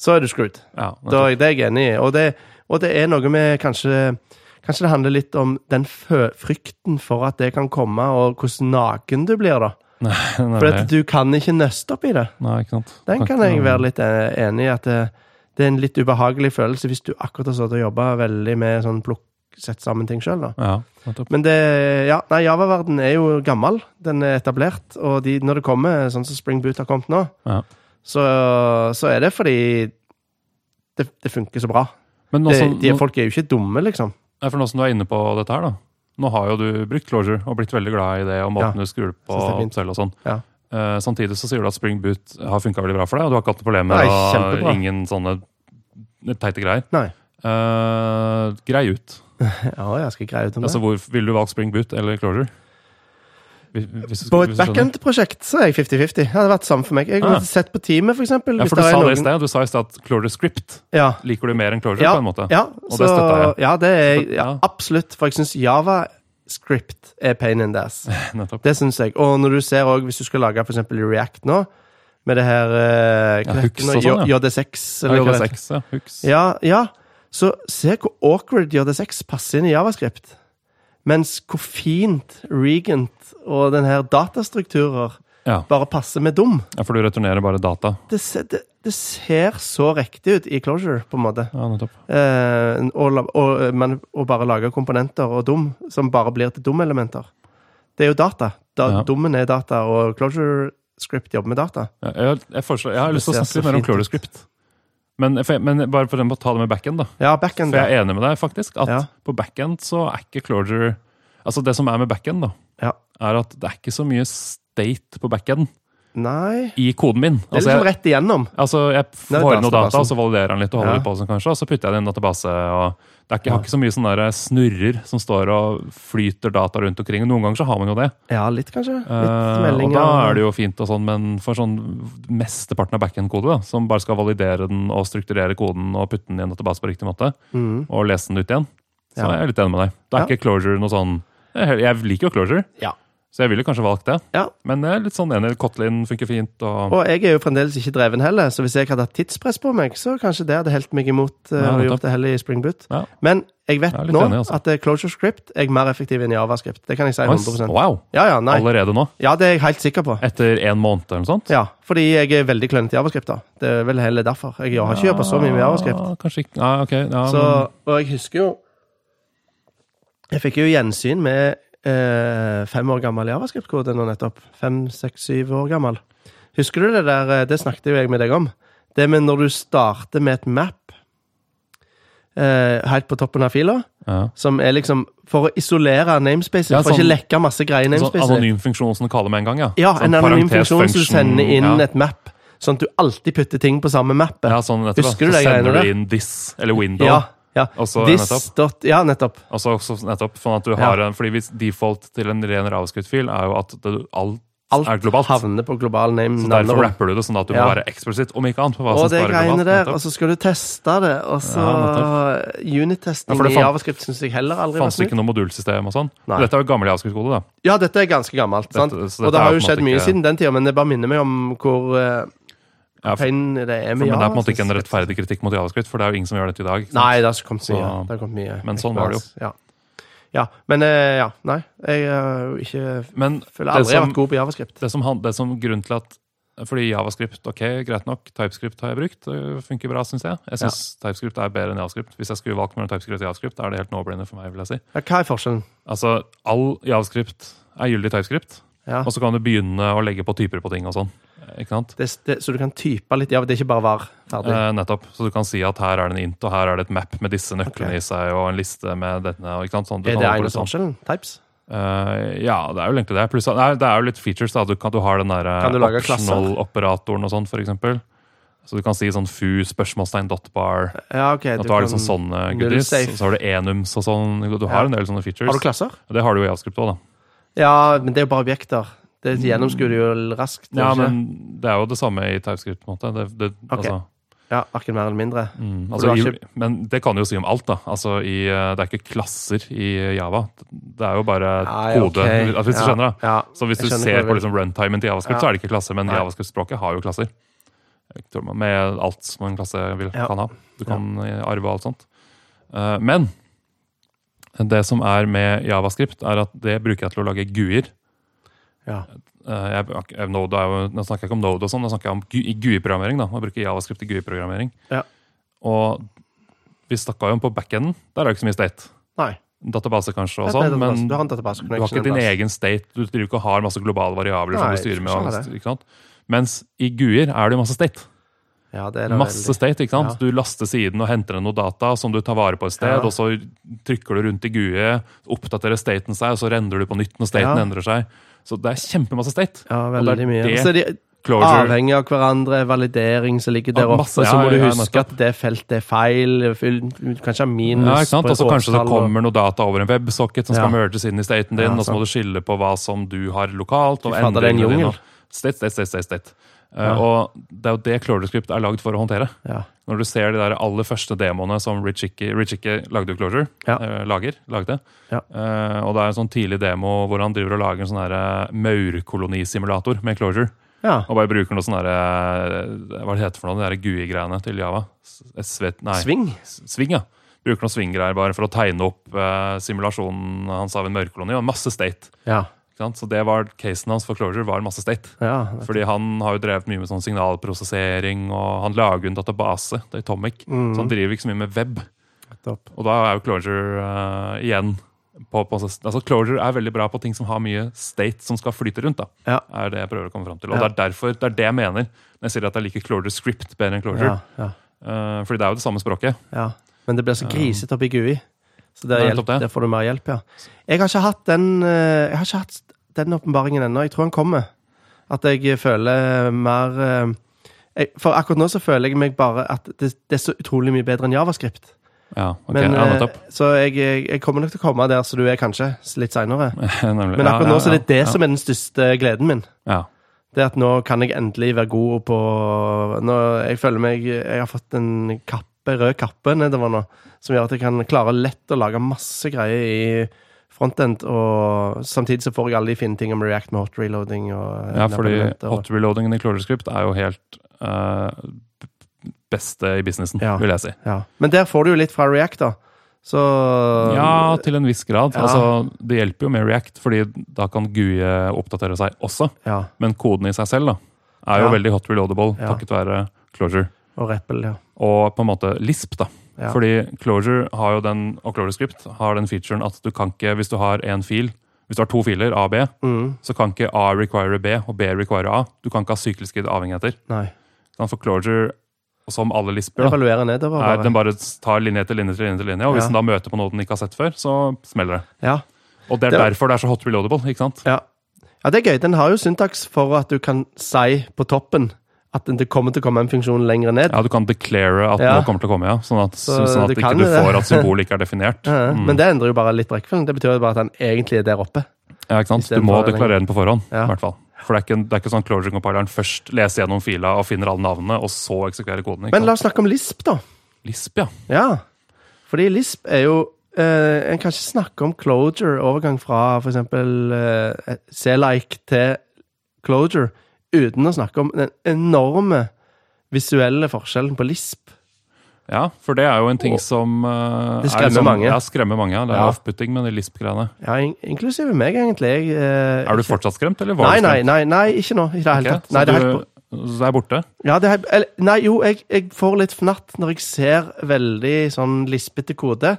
så er du screwed. ja, Da det er jeg enig i. Og det, og det er noe med kanskje Kanskje det handler litt om den frykten for at det kan komme, og hvordan naken du blir, da. Nei, nei, For du kan ikke nøste opp i det. nei, ikke sant. Den kan jeg være litt eh, enig i. At det, det er en litt ubehagelig følelse hvis du akkurat har stått og jobba veldig med sånn plukk, sett sammen ting sjøl, da. Ja. Men det Ja, nei, Java-verden er jo gammel. Den er etablert. Og de, når det kommer sånn som Spring Boot har kommet nå, Ja. Så, så er det fordi det, det funker så bra. Men nå Det, de nå, folk er jo ikke dumme, liksom. for nå som du er inne på dette her, da. Nå har jo du brukt Closure og blitt veldig glad i det, og måten du skrur på selv og sånn. Ja. Uh, samtidig så sier du at Spring Boot har funka veldig bra for deg, og du har ikke hatt problemer problem med ingen sånne teite greier. Nei. Uh, grei ut. Ja, jeg skal greie ut om det. Altså, hvor, Ville du valgt Spring Boot eller Closure? Hvis, hvis På et skjønner. backend-prosjekt så er jeg 50-50. Det hadde vært samme for meg. Jeg Ah. har sett på teamet, eksempel. Ja, for du det sa det i noen- sted. Du sa i sted at Closure Script Ja, liker du mer enn Clorder, Ja, på en måte. ja, Og det støtter jeg. Ja, det er ja, Ja. absolutt. For jeg syns Java-script er pain in the ass. Det syns jeg. Og når du ser også, hvis du skal lage eksempel React nå, Med det her uh, Ja, hooks det og sånn, ja. JD6. Eller hva det JS6, ja. Ja, ja. Så se hvor awkward JD6 passer inn i Javascript. Mens hvor fint Regent og den her datastrukturer Ja. bare passer med dum. ja, for du returnerer bare data. Det, se- det, det ser så riktig ut i Closure, på en måte. Ja, nettopp. Eh, og, og, men, å bare lage komponenter og dum som bare blir til dum-elementer. Det er jo data. Da, Ja. Dummen er data, og Closure Script jobber med data. Ja, jeg, jeg, jeg har lyst til å snakke litt mer om Closure. Script. Men, men bare for å ta det med backend, da. Ja, backend. For jeg er enig med deg, faktisk. At Ja. på backend så er ikke Clojure Altså, det som er med backend, da, Ja. er at det er ikke så mye state på backend Nei i koden min. Det er Altså, liksom rett igjennom. altså, jeg får inn noe data, og så validerer den litt, og holder Ja. på sånn kanskje, og så putter jeg det i en database. og det er ikke, Jeg har ikke så mye sånne der snurrer som står og flyter data rundt omkring. Noen ganger så har man jo det. Ja, litt, kanskje. Litt Eh, og da er det jo fint, og sånn, men for sånn mesteparten av backend-kode, som bare skal validere den og strukturere koden og putte den i en database på riktig måte, mm. og lese den ut igjen, så Ja. er jeg litt enig med deg. Da er Ja. ikke Clojure noe sånn Jeg liker jo Clojure, Ja. Så jeg ville kanskje valgt det. Ja. Men jeg er litt sånn enig. Kotlin funker fint. Og, Og jeg er jo fremdeles ikke dreven heller, så hvis jeg hadde hatt tidspress på meg, så kanskje det hadde helt meg imot uh, Ja, å gjort det heller i Spring Boot. Ja. Men jeg vet Jeg nå enig, altså. at er Closure Script er mer effektiv enn Javascript. Det kan jeg si 100% wow! Ja, ja. Allerede nå? Ja, det er jeg helt sikker på. Etter en måned eller noe sånt? Ja, fordi jeg er veldig klønete i Javascript. da. Det er vel heller derfor. Jeg har ikke jobba så mye med Javascript. Ja, kanskje ikke. Ja, ok. Ja, Så, og jeg husker jo Jeg fikk jo gjensyn med eh, fem år gammel Javascript-kode nå nettopp. Fem, seks, syv år gammel. Husker du det der eh, Det snakket jo jeg med deg om. Det med når du starter med et map eh, helt på toppen av fila, ja. som er liksom For å isolere namespaces, Ja, for å sånn- ikke lekke masse greier i Sånn namespaces. anonym funksjon som du kaller med en gang, ja. Ja, sånn en anonym funksjon som sender inn ja. et map. Sånn at du alltid putter ting på samme mappet. Ja, sånn. Husker du det? så sender du inn this, eller window. Ja, ja. Og så This nettopp. dot, ja, nettopp. Og så også nettopp, sånn at du har en, fordi hvis default til en ren JavaScript-fil er jo at det, alt, Alt er globalt. Alt havner på global name. Så derfor rapper du det sånn at du Ja. må være eksplisitt, om ikke annet. på hva Og som det greiene der, nettopp. og så skal du teste det, og så Ja, Unit-testing Ja, i Javascript syns jeg heller aldri var fantes ikke noe modulsystem og sånn. Nei. Dette er jo gammel JavaScript-kode, da. Ja, dette er ganske gammelt, Dette- og det har jo skjedd mye ikke- siden den tida, men det bare minner meg om hvor uh, Ja, pain det er med men det er på en måte ikke en rettferdig kritikk mot JavaScript, for det er jo ingen som gjør dette i dag. sant? Nei, det har kommet mye. Så- det har kommet mye men sånn var det jo. Ja. ja. Men eh, ja, nei. Jeg har jo ikke Men føler aldri jeg har som- vært god på Javascript. det som, han- det som grunnen til at fordi JavaScript, ok, greit nok. TypeScript har jeg brukt. Det funker bra, syns jeg. Jeg syns TypeScript er bedre enn JavaScript. Hvis jeg skulle valgt mellom TypeScript og JavaScript, er det helt no-brainer for meg. vil jeg si. Ja, hva er forskjellen? Altså, All JavaScript er gyldig TypeScript, Ja. og så kan du begynne å legge på typer på ting og sånn. Ikke sant? Det, det, så du kan type litt Ja, det er ikke bare var ferdig? Eh, nettopp. Så du kan si at her er det en int, og her er det et map med disse nøklene okay. i seg, og en liste med denne. og Ikke sant? Sånn, du er det holde på eneste sånn. forskjellen? Types? Uh, ja, det er jo egentlig det. Plus, nei, det er jo litt features. da. Du kan du har den der du klasser? optional-operatoren og sånn, eksempel. Så du kan si sånn fu, spørsmålstegn, dot-bar. Ja, ok. At du, har liksom sånne goodies. Og så har du enums og sånn. Du har Ja. en del sånne features. Har du klasser? Det har du jo i JavaScript òg, da. Ja, men det er jo bare objekter. Det gjennomskuer du jo raskt. Ja, ikke? men det er jo det samme i TypeScript. på en måte. Det, det, Ok. altså, ja, Verken mer eller mindre. mm, altså, ikke... i, Men det kan du jo si om alt. da. Altså, i, eh, Det er ikke klasser i Java. Det er jo bare Ai, kode. ok. Hvis du Ja, skjønner, da. Ja. Så hvis du ser på liksom runtimen til JavaScript, Ja. så er det ikke klasser, men JavaScript-språket har jo klasser. Med alt som en klasse vil, kan ha. Du kan eh, arve og alt sånt. Uh, men det som er med JavaScript, er at det bruker jeg til å lage GUI-er. Ja. Eh, jeg, jeg, Node er jo, nå snakker jeg ikke om Node og sånn, nå snakker jeg om GUI-programmering. da, Man bruker JavaScript i GUI-programmering. Ja. Og vi snakka jo om på backenden. Der er det ikke så mye state. Nei. Database kanskje og sånn, men du har du har ikke din egen state. Du driver ikke og har masse globale variabler som du styrer med. sånn ikke sant? Mens i GUI-er er det jo masse state. Ja, Masse veldig. state, ikke sant? Ja. Du laster siden og henter inn noe data som du tar vare på et sted, Ja. og så trykker du rundt i GUI, oppdaterer staten seg, og så render du på nytt når staten endrer seg. Så det er kjempemasse state. Ja, veldig det mye. det så er de Closure avhengig av hverandre, validering som ligger der oppe. Ja, så må ja, du huske ja, at det feltet er feil. fyll- Du kan ikke ha minus Ja, ikke sant? på Og så et kanskje det kommer noe data over en websocket som skal merges inn i staten din, og så må du skille på hva som du har lokalt. og endringene dine. State, state, state, state, state. Eh, Ja. og det er jo det ClojureScript er lagd for å håndtere. Ja. Når du ser de der aller første demoene som Rich Ikke lagde jo Clojure, Ja. eh, lager, lagde. Ja. Eh, og det er en sånn tidlig demo hvor han driver og lager en sånn eh, maurkolonisimulator med Closure. Ja. Og bare bruker noe sånn derre Hva det heter for noe? De der GUI-greiene til Java. Nei, Sving. Sving, ja. Bruker noen swing-greier bare for å tegne opp eh, simulasjonen hans av en maurkoloni. Og masse state. Ja. Så det var casen hans for Closure var masse state. ja. Fordi han har jo drevet mye med sånn signalprosessering, og han lager en database, Datomic, Mm. så han driver ikke så mye med web. Top. Og da er jo Closure uh, igjen på, på, altså Closure er veldig bra på ting som har mye state som skal flyte rundt. da, Ja. er det jeg prøver å komme frem til. Og Ja. det er derfor, det er det jeg mener når jeg sier at jeg liker Closure Script bedre enn Closure. Ja, ja, Uh, fordi det er jo det samme språket. ja. Men det blir så grisete oppi GUI. Så der, hjelp, der får du mer hjelp, ja. Jeg har ikke hatt den eh, Jeg har ikke hatt den åpenbaringen ennå. Jeg tror han kommer. At jeg føler mer eh, jeg, For akkurat nå så føler jeg meg bare at det, det er så utrolig mye bedre enn javascript. Ja, ok, Men, ja, eh, så jeg, jeg, kommer nok til å komme der så du er kanskje litt seinere. Men akkurat ja, nå så er det det som er den største gleden min. ja. Det at nå kan jeg endelig være god på nå, Jeg føler meg Jeg har fått en kappe, rød kappe nedover nå, som gjør at jeg kan klare lett å lage masse greier i frontend, og samtidig så får jeg alle de fine tingene med React med hot reloading og ja, fordi og- hot reloadingen i CloreScript er jo helt uh, beste i businessen, Ja. vil jeg si. ja. Men der får du jo litt fra React, da. Så Ja, til en viss grad. Ja. Altså, det hjelper jo med React, fordi da kan GUE oppdatere seg også. ja. Men koden i seg selv da, er jo veldig hot reloadable takket være Closure. Og Rappel, ja. Og på en måte Lisp, da. Ja. Fordi Closure har jo den, og Closure Script har den featuren at du kan ikke, hvis du har en fil, hvis du har to filer, A og B, Mm, så kan ikke A require B og B require A. Du kan ikke ha sykliske avhengigheter. nei. Sånn, For Closure, som alle lisper, da, nedover, bare. er, den bare tar linje etter linje til linje, til linje, og hvis Ja. den da møter på noe den ikke har sett før, så smeller det. Ja. Og det er Det- derfor det er så hot reloadable, ikke sant? Ja. ja, det er gøy. Den har jo syntaks for at du kan si på toppen at det kommer til å komme en funksjon lenger ned. Ja, du kan declare at Ja. noe kommer til å komme, ja. Sånn at, Så sånn at du ikke du får at symbolet ikke er definert. Ja, Mm. Men det endrer jo bare litt rekkefølgen. Det betyr jo bare at den egentlig er der oppe. Ja, ikke sant? Du må deklarere den på forhånd, Ja. i hvert fall. For det er ikke, det er ikke sånn closure-compileren først leser gjennom fila og finner alle navnene, og så eksekverer koden. Men la oss snakke om Lisp, da. Lisp, ja. Ja. Fordi Lisp er jo eh, En kan ikke snakke om closure, overgang fra f.eks. Eh, C-like til closure, uten å snakke om den enorme visuelle forskjellen på Lisp. Ja, for det er jo en ting som uh, Det er skremmer mange. Ja, skremmer mange. Det er Ja. off-putting med de Lisp-greiene. Ja, in inklusive meg, egentlig. Jeg, uh, Er du fortsatt skremt, eller var Nei, du nei, skremt? nei, nei, ikke nå. I det hele okay, tatt. Nei, så det er helt, så det er borte? ja, det er, eller, nei, jo, jeg, jeg får litt fnatt når jeg ser veldig sånn lispete kode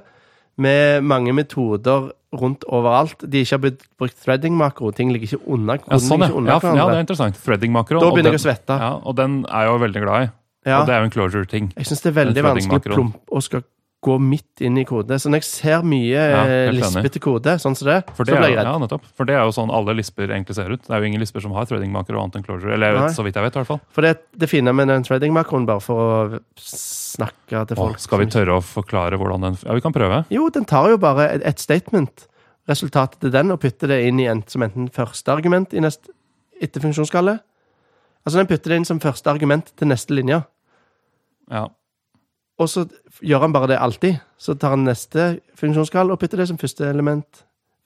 med mange metoder rundt overalt. De ikke har blitt brukt threading-makro. Ting ligger ikke under Ja, sånn, ikke under Ja, ja, det er interessant. Threading-makro. Da begynner jeg å svette. Ja, og den er jeg jo veldig glad i. Ja. Og det er jo en closure-ting. Jeg syns det er veldig vanskelig å threading-makroen. og skal gå midt inn i kode. Så når jeg ser mye Ja, eh, lispete kode, sånn som det, For det, så blir jeg redd. ja, nettopp. For det er jo sånn alle lisper egentlig ser ut. Det er jo ingen lisper som har threading-makro annet enn closure. Eller Nei. så vidt jeg vet, i hvert fall. For det, det fine med den threading-makroen, bare for å snakke til Åh, folk skal vi tørre å forklare hvordan den Ja, vi kan prøve. Jo, den tar jo bare et, et statement, resultatet til den, og putter det inn i en, som enten første argument i neste etter funksjonsskallet. Altså den putter det inn som første argument til neste linje, Ja. Og så gjør han bare det alltid. Så tar han neste funksjonskall og putter det som første element,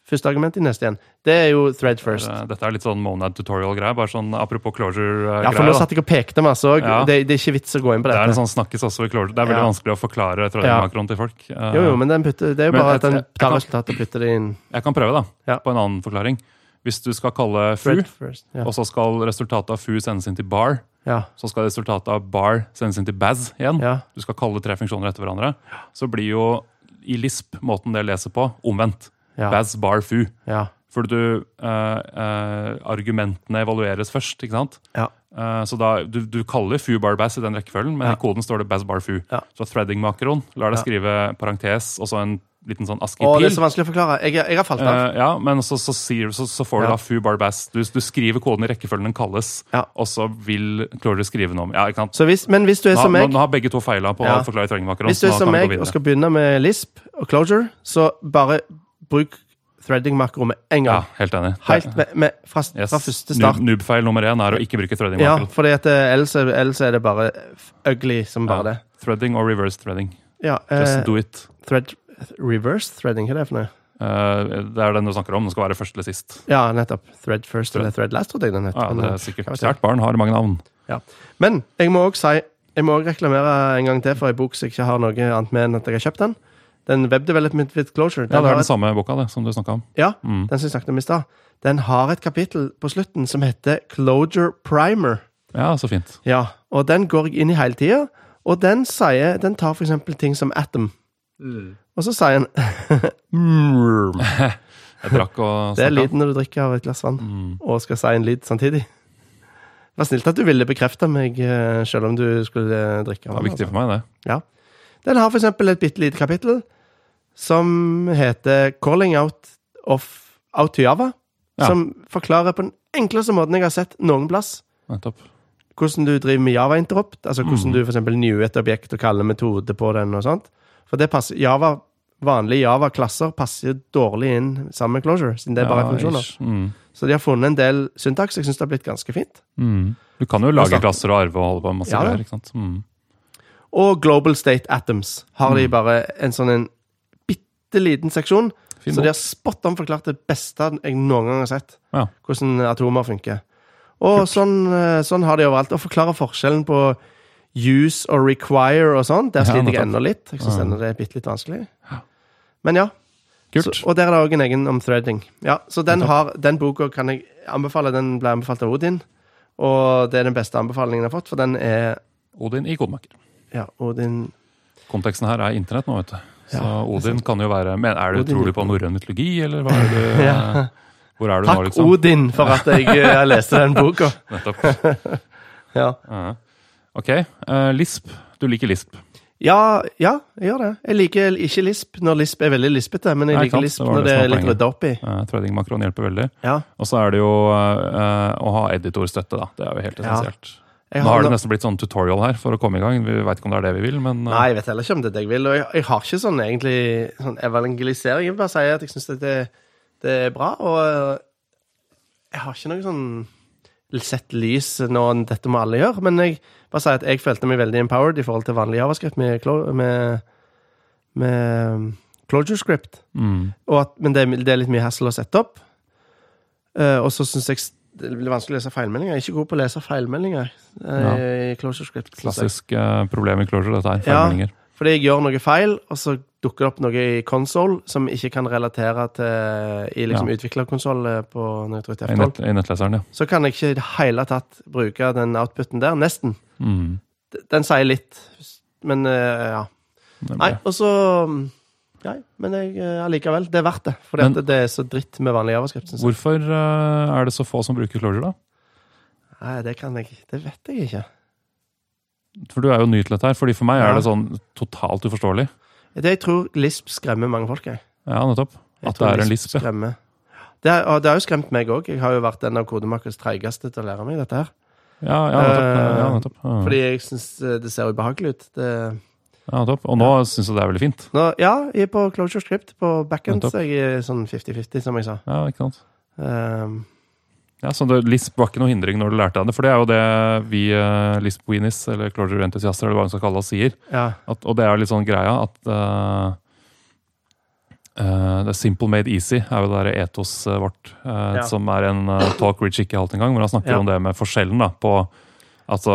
første argument i neste igjen. Det er jo thread first. Dette er litt sånn Monad tutorial-greie. Bare sånn apropos Ja, closure-greie. for nå satt jeg og pekte masse òg. Ja. Det, det er ikke vits å gå inn på dette. det er en sånn snakkes også i closure. Det er veldig Ja. vanskelig å forklare threading-makroen til folk. Jo, jo, men den putter, det er jo Men bare jeg, at den tar resultatet og putter det inn. Jeg kan prøve, da. Ja. På en annen forklaring. Hvis du skal kalle fu, first. Ja. og så skal resultatet av fu sendes inn til bar, Ja. så skal resultatet av bar sendes inn til baz igjen. ja. Du skal kalle tre funksjoner etter hverandre. Så blir jo i Lisp måten det leser på, omvendt. Baz, bar, fu. ja. For du, eh, eh, argumentene evalueres først, ikke sant? Ja. Eh, så da, du, du kaller fu bar baz i den rekkefølgen, men Ja. i koden står det baz bar fu. Ja. Så threading-makroen lar deg skrive parentes og så en liten sånn Å, det er så vanskelig å forklare. Jeg, jeg har falt av. Uh, ja, men så, så, sier, så, så får du Ja. da fu bar baz. Du, du skriver koden i rekkefølgen den kalles, Ja. og så vil Clorger skrive noe om Ja, ikke sant? Så hvis, men hvis du er Nå, som meg, nå har begge to feila på Ja. å forklare threading-makroen. hvis du er som meg og skal begynne med Lisp og Closure, så bare bruk threading-makro med en gang. Ja, helt enig. Helt med, med, fra, Yes. fra første start. Noob- Noob-feil nummer én er å ikke bruke threading-makro. Ja, for eh, ellers, er- ellers er det bare ugly som bare det. Threading og reverse threading. Ja, Just eh, do it. thread, reverse threading, hva er det for noe? Uh, det er den du snakker om. Den skal være først eller sist. Ja, nettopp. Thread first eller Thread last, trodde jeg den het. Ja, det eh, er sikkert. skal. Kjært barn har mange navn. Ja. Men jeg må også si Jeg må også reklamere en gang til for ei bok som ikke har noe annet med enn at jeg har kjøpt den. Den Web Development with Closure. Ja, det er den et, samme boka det, som du snakka om. ja, Mm. den som jeg snakket om i stad. Den har et kapittel på slutten som heter Closure Primer. Ja, så fint. Ja, og den går jeg inn i hele tida. Og den sier Den tar eksempel ting som Atom. Og så sier han Mm. Jeg drakk og Det er lyden når du drikker av et glass vann Mm. og skal si en lyd samtidig. Det var snilt at du ville bekrefte meg, eh, selv om du skulle drikke. Vann, Det var viktig for meg, det. Den har for eksempel et bitte lite kapittel som heter 'Calling out, of, out to Java'. Ja. Som forklarer på den enkleste måten jeg har sett noen plass Nettopp. hvordan du driver med Java-interrupt. Altså hvordan Mm. du for eksempel new et objekt og kaller metode på den og sånt. For det passer Java, vanlige Java-klasser passer dårlig inn sammen med Closure, siden det er bare Ja, funksjoner. Mm. Så de har funnet en del syntaks. Jeg syns det har blitt ganske fint. Mm. Du kan jo lage Altså- klasser og arve og holde på med masse Ja, greier. ikke sant? Mm. Og Global State Atoms har de Mm. bare en sånn en bitte liten seksjon. Fin Så de har spot on forklart det beste jeg noen gang har sett. Ja. Hvordan atomer funker. Og sånn, eh, sånn har de overalt. Og forklarer forskjellen på use or require og sånn. Der sliter jeg ennå litt. Jeg syns ennå det er bitte litt vanskelig. Men ja. Så, og der er det òg en egen om threading. Ja, Så den, har, den boka kan jeg anbefale. Den ble anbefalt av Odin. Og det er den beste anbefalingen jeg har fått, for den er Odin i Kodemaker. Ja, Odin Konteksten her er internett nå, vet du. Så Ja, Odin kan jo være Men er du, trolig Tror du på norrøn mytologi, eller hva er det Ja. Hvor er du nå, Takk, liksom? Odin, for at jeg jeg leste den boka. Nettopp. Ja. Ja. Ok. Uh, Lisp. Du liker Lisp. Ja, ja, jeg gjør det. Jeg liker ikke Lisp når Lisp er veldig lispete, men jeg Nei, liker sant, Lisp det når det er litt rydda opp i. Uh, Threading makron hjelper veldig. Ja. Og så er det jo uh, å ha editorstøtte, da. Det er jo helt Ja. essensielt. Jeg Nå har har det nesten blitt sånn tutorial her for å komme i gang. Vi veit ikke om det er det vi vil, men eh, Nei, jeg vet heller ikke om det er det jeg vil. Og jeg, jeg har ikke sånn egentlig sånn evangelisering. Jeg vil bare si at jeg syns det, det er bra, og jeg har ikke noe sånn sett lys nå, dette må alle gjøre, men jeg bare sier at jeg følte meg veldig empowered i forhold til vanlig javascript med, med, med um, closure script. mm, at, men det, er- det er litt mye hassle å sette opp. Uh, og så syns jeg det blir vanskelig å lese feilmeldinger. Jeg er ikke god på å lese feilmeldinger eh, i closure script. klassisk uh, problem i closure, dette her. Ja. Fordi jeg gjør noe feil, og så dukker det opp noe i console som ikke kan relatere til i liksom Ja. utviklerkonsoll på når jeg trykker I, F12. nett, I ja. Så kan jeg ikke i det hele tatt bruke den outputen der. Nesten. Mm. Den sier litt, men eh, ja. Nei, og så Nei, men jeg eh, allikevel. Det er verdt det. For det er så dritt med vanlig javascript. Hvorfor eh, er det så få som bruker closure, da? Nei, det kan jeg Det vet jeg ikke. For du er jo ny til dette her. Fordi For meg Ja. er det sånn totalt uforståelig. Det jeg tror Lisp skremmer mange folk. Jeg. Ja, nettopp. At jeg det er en lisp. ja. Det, er, og det har jo skremt meg òg. Jeg har jo vært en av kodemakers treigeste til å lære meg dette her. Ja, ja, nettopp. Eh, Ja, nettopp. Ja. Fordi jeg syns det ser ubehagelig ut. Det, Ja, nettopp. Og nå syns jeg det er veldig fint. nå, ja, jeg er på Closure Script. På backend så jeg er sånn 50-50, som jeg sa. Ja, ikke sant? Um, Ja, så det, Lisp var ikke noe hindring når du lærte deg det. For det er jo det vi uh, Lisp-weenies, eller closure-entusiaster, eller hva man skal kalle oss, sier. ja. At, og det er litt sånn greia at uh, uh, det er Simple made easy er jo det der etos vårt, Ja. som er en talk Rich ikke holdt engang, hvor han snakker Ja. om det med forskjellen da, på Altså,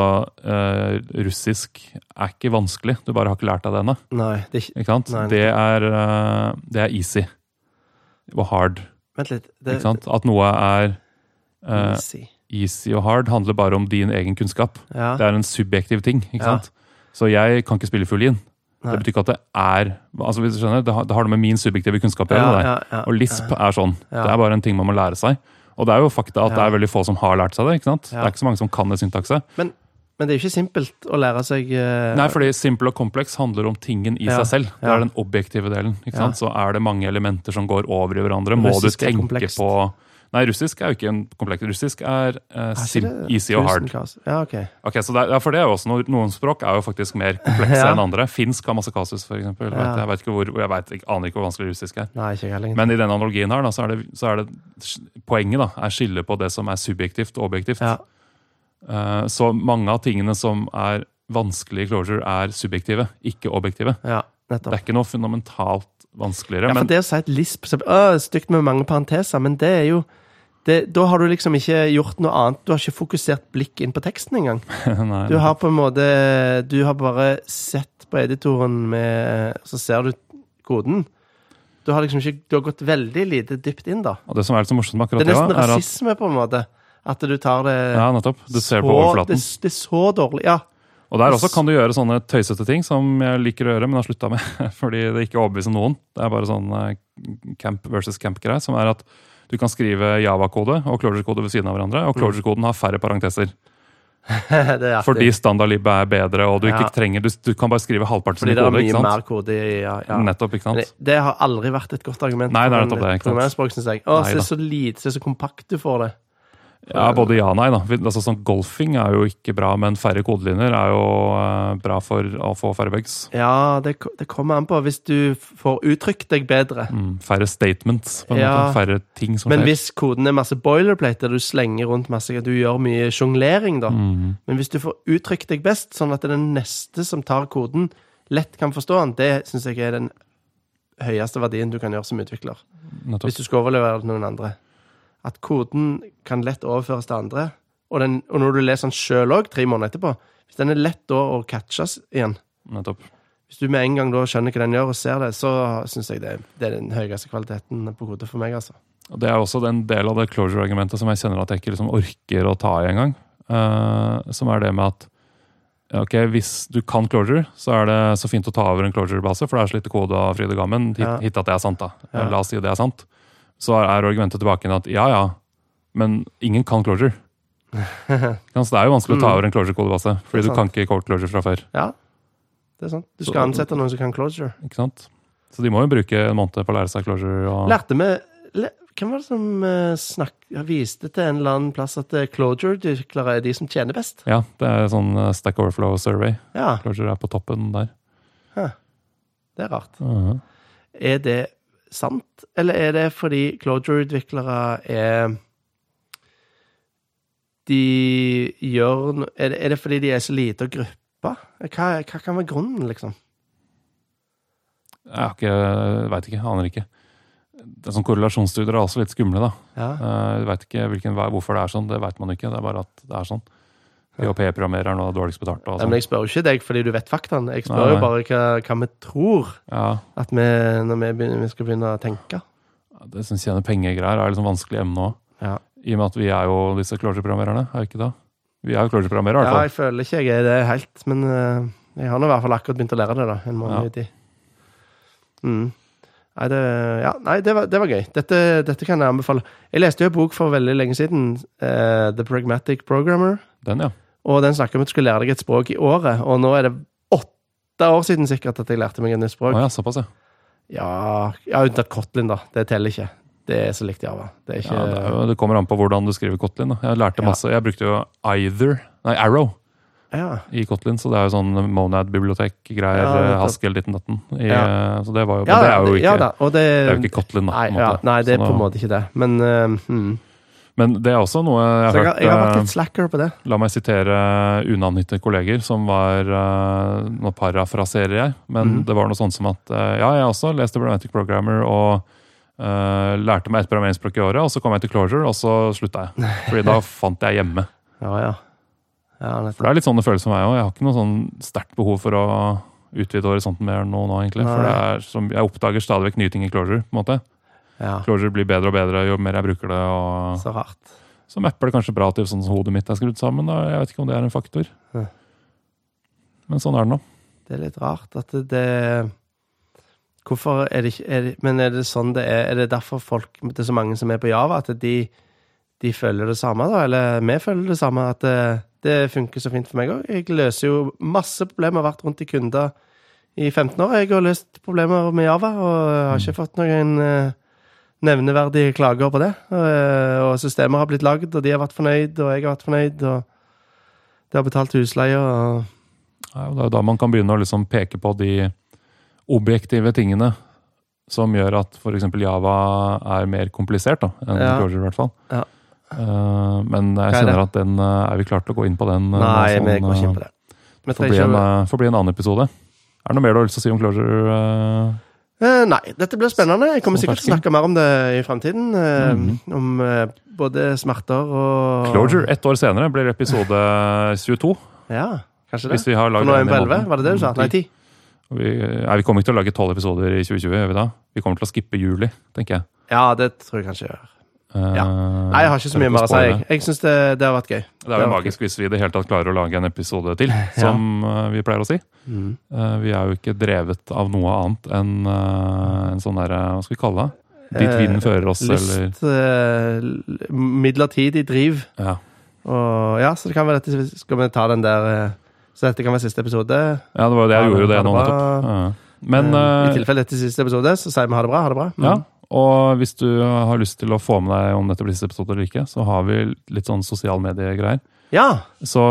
russisk er ikke vanskelig, du bare har ikke lært deg det ennå. Nei, det er ikke? Nei, det, er, det er easy og hard. Vent litt. Det? At noe er uh, easy. easy og hard, handler bare om din egen kunnskap. Ja. Det er en subjektiv ting. ikke Ja. sant? Så jeg kan ikke spille fiolin. Det betyr ikke at det er altså hvis du skjønner, Det har, det har noe med min subjektive kunnskap å gjøre. Og lisp er sånn. Det er bare en ting man må lære seg. Og det er jo fakta at det er veldig få som har lært seg det. ikke sant? Det er ikke så mange som kan det syntakse. Men det er jo ikke simpelt å lære seg uh... Nei, fordi simple og kompleks handler om tingen i Ja. seg selv. Det Ja. er den objektive delen. ikke Ja. Så er det mange elementer som går over i hverandre. Må du tenke komplekst. på Nei, russisk er jo ikke en kompleks. Russisk er eh, Er sim easy og hard. Ja, ok. Ok, så det, er- ja, for det er jo også noe, Noen språk er jo faktisk mer komplekse Ja. enn andre. Finsk har masse kasus, for eksempel. Ja. Jeg, vet ikke hvor, jeg vet, ikke- aner ikke hvor vanskelig russisk er. Nei, ikke jeg heller. Men i denne analogien her, da, så er det, så er det poenget da, er skille på det som er subjektivt og objektivt. Ja. Eh, så mange av tingene som er vanskelig i closure, er subjektive, ikke objektive. Ja. nettopp. Det er ikke noe fundamentalt vanskeligere. Ja, for men det å si et lisp så, å, Stygt med mange parenteser, men det er jo det, Da har du liksom ikke gjort noe annet. Du har ikke fokusert blikk inn på teksten engang. nei, Du har på en måte Du har bare sett på editoren med Så ser du koden. Du har liksom ikke Du har gått veldig lite dypt inn, da. Og det som er litt så morsomt med Det akkurat er det, nesten også, er at rasisme, på en måte. At du tar det Ja, nettopp. Du ser på overflaten. Det, det er så dårlig. Ja. Og der også kan du gjøre sånne tøysete ting som jeg liker å gjøre, men har slutta med. Fordi det ikke overbeviser noen. Det er bare sånn eh, camp versus camp-greie, som er at du kan skrive Java-kode og Clojure-kode ved siden av hverandre, Mm. og Clojure-koden har færre parenteser. er. Fordi standardlib er bedre, og du ikke Ja. trenger Du, du kan bare skrive halvparten Fordi det er kode. mye ikke sant? mer kode i ja, ja. Nettopp, ikke sant? det, det har aldri vært et godt argument. Nei, det er nettopp det, ikke sant? programmeringsspråk, synes jeg. Å, se så lite, se så kompakt du får det. Ja, Både ja og nei. da. Altså, sånn Golfing er jo ikke bra, men færre kodelinjer er jo uh, bra for å få færre bugs. Ja, det, det kommer an på. Hvis du får uttrykt deg bedre. Mm, færre statements, på en Ja. måte. Færre ting som Men skjer. hvis koden er masse boilerplate, du slenger rundt masse Du gjør mye sjonglering, da. Mm, Men hvis du får uttrykt deg best, sånn at den neste som tar koden, lett kan forstå den, det syns jeg er den høyeste verdien du kan gjøre som utvikler. nettopp. Hvis du skal overlevere det til noen andre. At koden kan lett overføres til andre. Og, den, og når du leser den sjøl òg, tre måneder etterpå, hvis den er lett da å catches igjen nettopp. Hvis du med en gang da skjønner hva den gjør, og ser det, så syns jeg det, det er den høyeste kvaliteten på kode for meg, altså. Og Det er også den del av det closure-argumentet som jeg kjenner at jeg ikke liksom orker å ta i engang. Uh, som er det med at ok, hvis du kan closure, så er det så fint å ta over en closure-base, for det er så lite kode av Fride gammen. Hit, Ja. hit at det er sant, da. Ja. La oss si det er sant. Så er argumentet tilbake igjen at ja, ja, men ingen kan closure. Så det er jo vanskelig å ta Mm. over en closure-kodebase, fordi du kan ikke code closure fra før. Ja, det er sant. Du Så- skal ansette noen som kan closure. Ikke sant? Så de må jo bruke en måned på å lære seg closure. Og... Lærte vi Hvem var det som uh, snakk, viste til en eller annen plass at Clojure, closure-utviklere er de som tjener best? Ja, det er sånn eh, Stack Overflow Survey. Ja, Closure er på toppen der. det er rart. Mhm. Er det sant, eller er det fordi closure-utviklere er De gjør er det, er det fordi de er så lite gruppe? Hva, hva kan være grunnen, liksom? Jeg har ikke, veit ikke, aner ikke. Det er sånn Korrelasjonsstudier er også litt skumle. da. Ja. Eh, Jeg vet ikke hvilken, vei- hvorfor det er sånn, det vet man ikke. Det er bare at det er sånn. PHP-programmerer er noe dårligst betalt. Og Ja, men sånn. jeg spør jo ikke deg fordi du vet faktaen. Jeg spør Nei, jo bare hva, hva vi tror Ja, at vi, når vi, begynner, vi skal begynne å tenke. Det som tjener penger-greier, er liksom vanskelig emne òg. Ja. I og med at vi er jo disse closure-programmererne, er vi ikke det? Vi er jo closure-programmerere, i Ja, hvert fall. jeg føler ikke jeg er det helt, men eh, jeg har nå i hvert fall akkurat begynt å lære det, da. En måned Ja. uti. Mm. Nei, det, ja, nei det, var, det var gøy. Dette, dette kan jeg anbefale. Jeg leste jo en bok for veldig lenge siden, Uh, The Pragmatic Programmer. Den, ja. Og den snakker om at du skulle lære deg et språk i året. Og nå er det åtte år siden sikkert at jeg lærte meg et nytt språk. Å ja, såpass, ja. Ja, ja unntatt Kotlin, da. Det teller ikke. Det er så likt Java. Det er ikke ja det, jo, det kommer an på hvordan du skriver Kotlin. da. Jeg lærte Ja. masse, jeg brukte jo Either, nei, Arrow ja. i Kotlin, så det er jo sånn Monad-bibliotek-greier, Ja. Haskell, ditten datten. Ja. Så det var jo, Ja, men det er jo ikke, ja da. Og det, er jo ikke Kotlin, da. nei, nei, det er på en måte ikke det. Men uh, hmm. Men det er også noe jeg har jeg, har- hørt jeg har vært eh, litt slacker på det. La meg sitere unavngitte kolleger, som var eh, Nå parafraserer jeg, men Mhm. det var noe sånt som at eh, ja, jeg også leste Programmatic Programmer og uh, lærte meg et programmeringsspråk i året, og så kom jeg til Closure, og så slutta jeg. Fordi da fant jeg hjemme. Ja, ja. ja For det er litt sånn det føles for meg òg. Jeg har ikke noe sånn sterkt behov for å utvide horisonten mer nå, nå egentlig. For det er som, jeg oppdager stadig vekk nye ting i Closure. på en måte. Ja, Closure blir bedre og bedre jo mer jeg bruker det. og så rart. Så mapper det kanskje bra til sånn som hodet mitt er skrudd sammen. Da. Jeg vet ikke om det er en faktor. Ja. Men sånn er det nå. Det er litt rart at det, det Hvorfor er det ikke er det, Men er det sånn det er? Er det derfor folk Det er så mange som er på Java, at de, de føler det samme, da? Eller vi føler det samme? At det, det funker så fint for meg òg? Jeg løser jo masse problemer, har vært rundt i kunder i 15 år. Jeg har løst problemer med Java, og har ikke fått noen eh, nevneverdige klager på det. Og, eh, systemer har blitt lagd, og de har vært fornøyd, og jeg har vært fornøyd, og de har betalt husleie, og Ja, det er da man kan begynne å liksom peke på de objektive tingene som gjør at f.eks. Java er mer komplisert da, enn Ja. Clojure. i hvert fall. Ja. Eh, men jeg er kjenner at den eh, er vi klart til å gå inn på den. Nei, sånn, vi går ikke inn på det. Bli, en, ikke eh, får bli en annen episode. Er det noe mer du har lyst til å si om Closure? Eh, nei, dette blir spennende. Jeg kommer sikkert til å snakke mer om det i fremtiden. Uh, mm -hmm. Om uh, både smerter og Closure ett år senere blir episode 22. Ja, kanskje det. Hvis vi har For nå er vi på 11, var det det du sa? Nei, 10. Vi, nei, vi kommer ikke til å lage tolv episoder i 2020, gjør vi da? Vi kommer til å skippe juli, tenker jeg. Ja, det tror jeg kanskje jeg gjør. Eh, Nei, jeg har ikke så mye mer å si. Jeg, jeg syns det, det har vært gøy. Det er jo magisk hvis vi i det hele tatt klarer å lage en episode til, som ja. vi pleier å si. Mm. Eh, vi er jo ikke drevet av noe annet enn eh, en sånn derre Hva skal vi kalle det? Dit vinden fører oss, eller Lyst eh, Midlertidig driv. ja. Og ja, så det kan være dette Skal vi ta den der eh, Så dette kan være siste episode? ja, det var jo det jeg gjorde jo det nå nettopp. Ja. Men Eh, I eh, tilfelle dette siste episode, så sier vi ha det bra. Ha det bra. Mm. Ja, og hvis du har lyst til å få med deg om dette blir siste episode eller ikke, så har vi litt sånn sosial mediegreier. ja. Så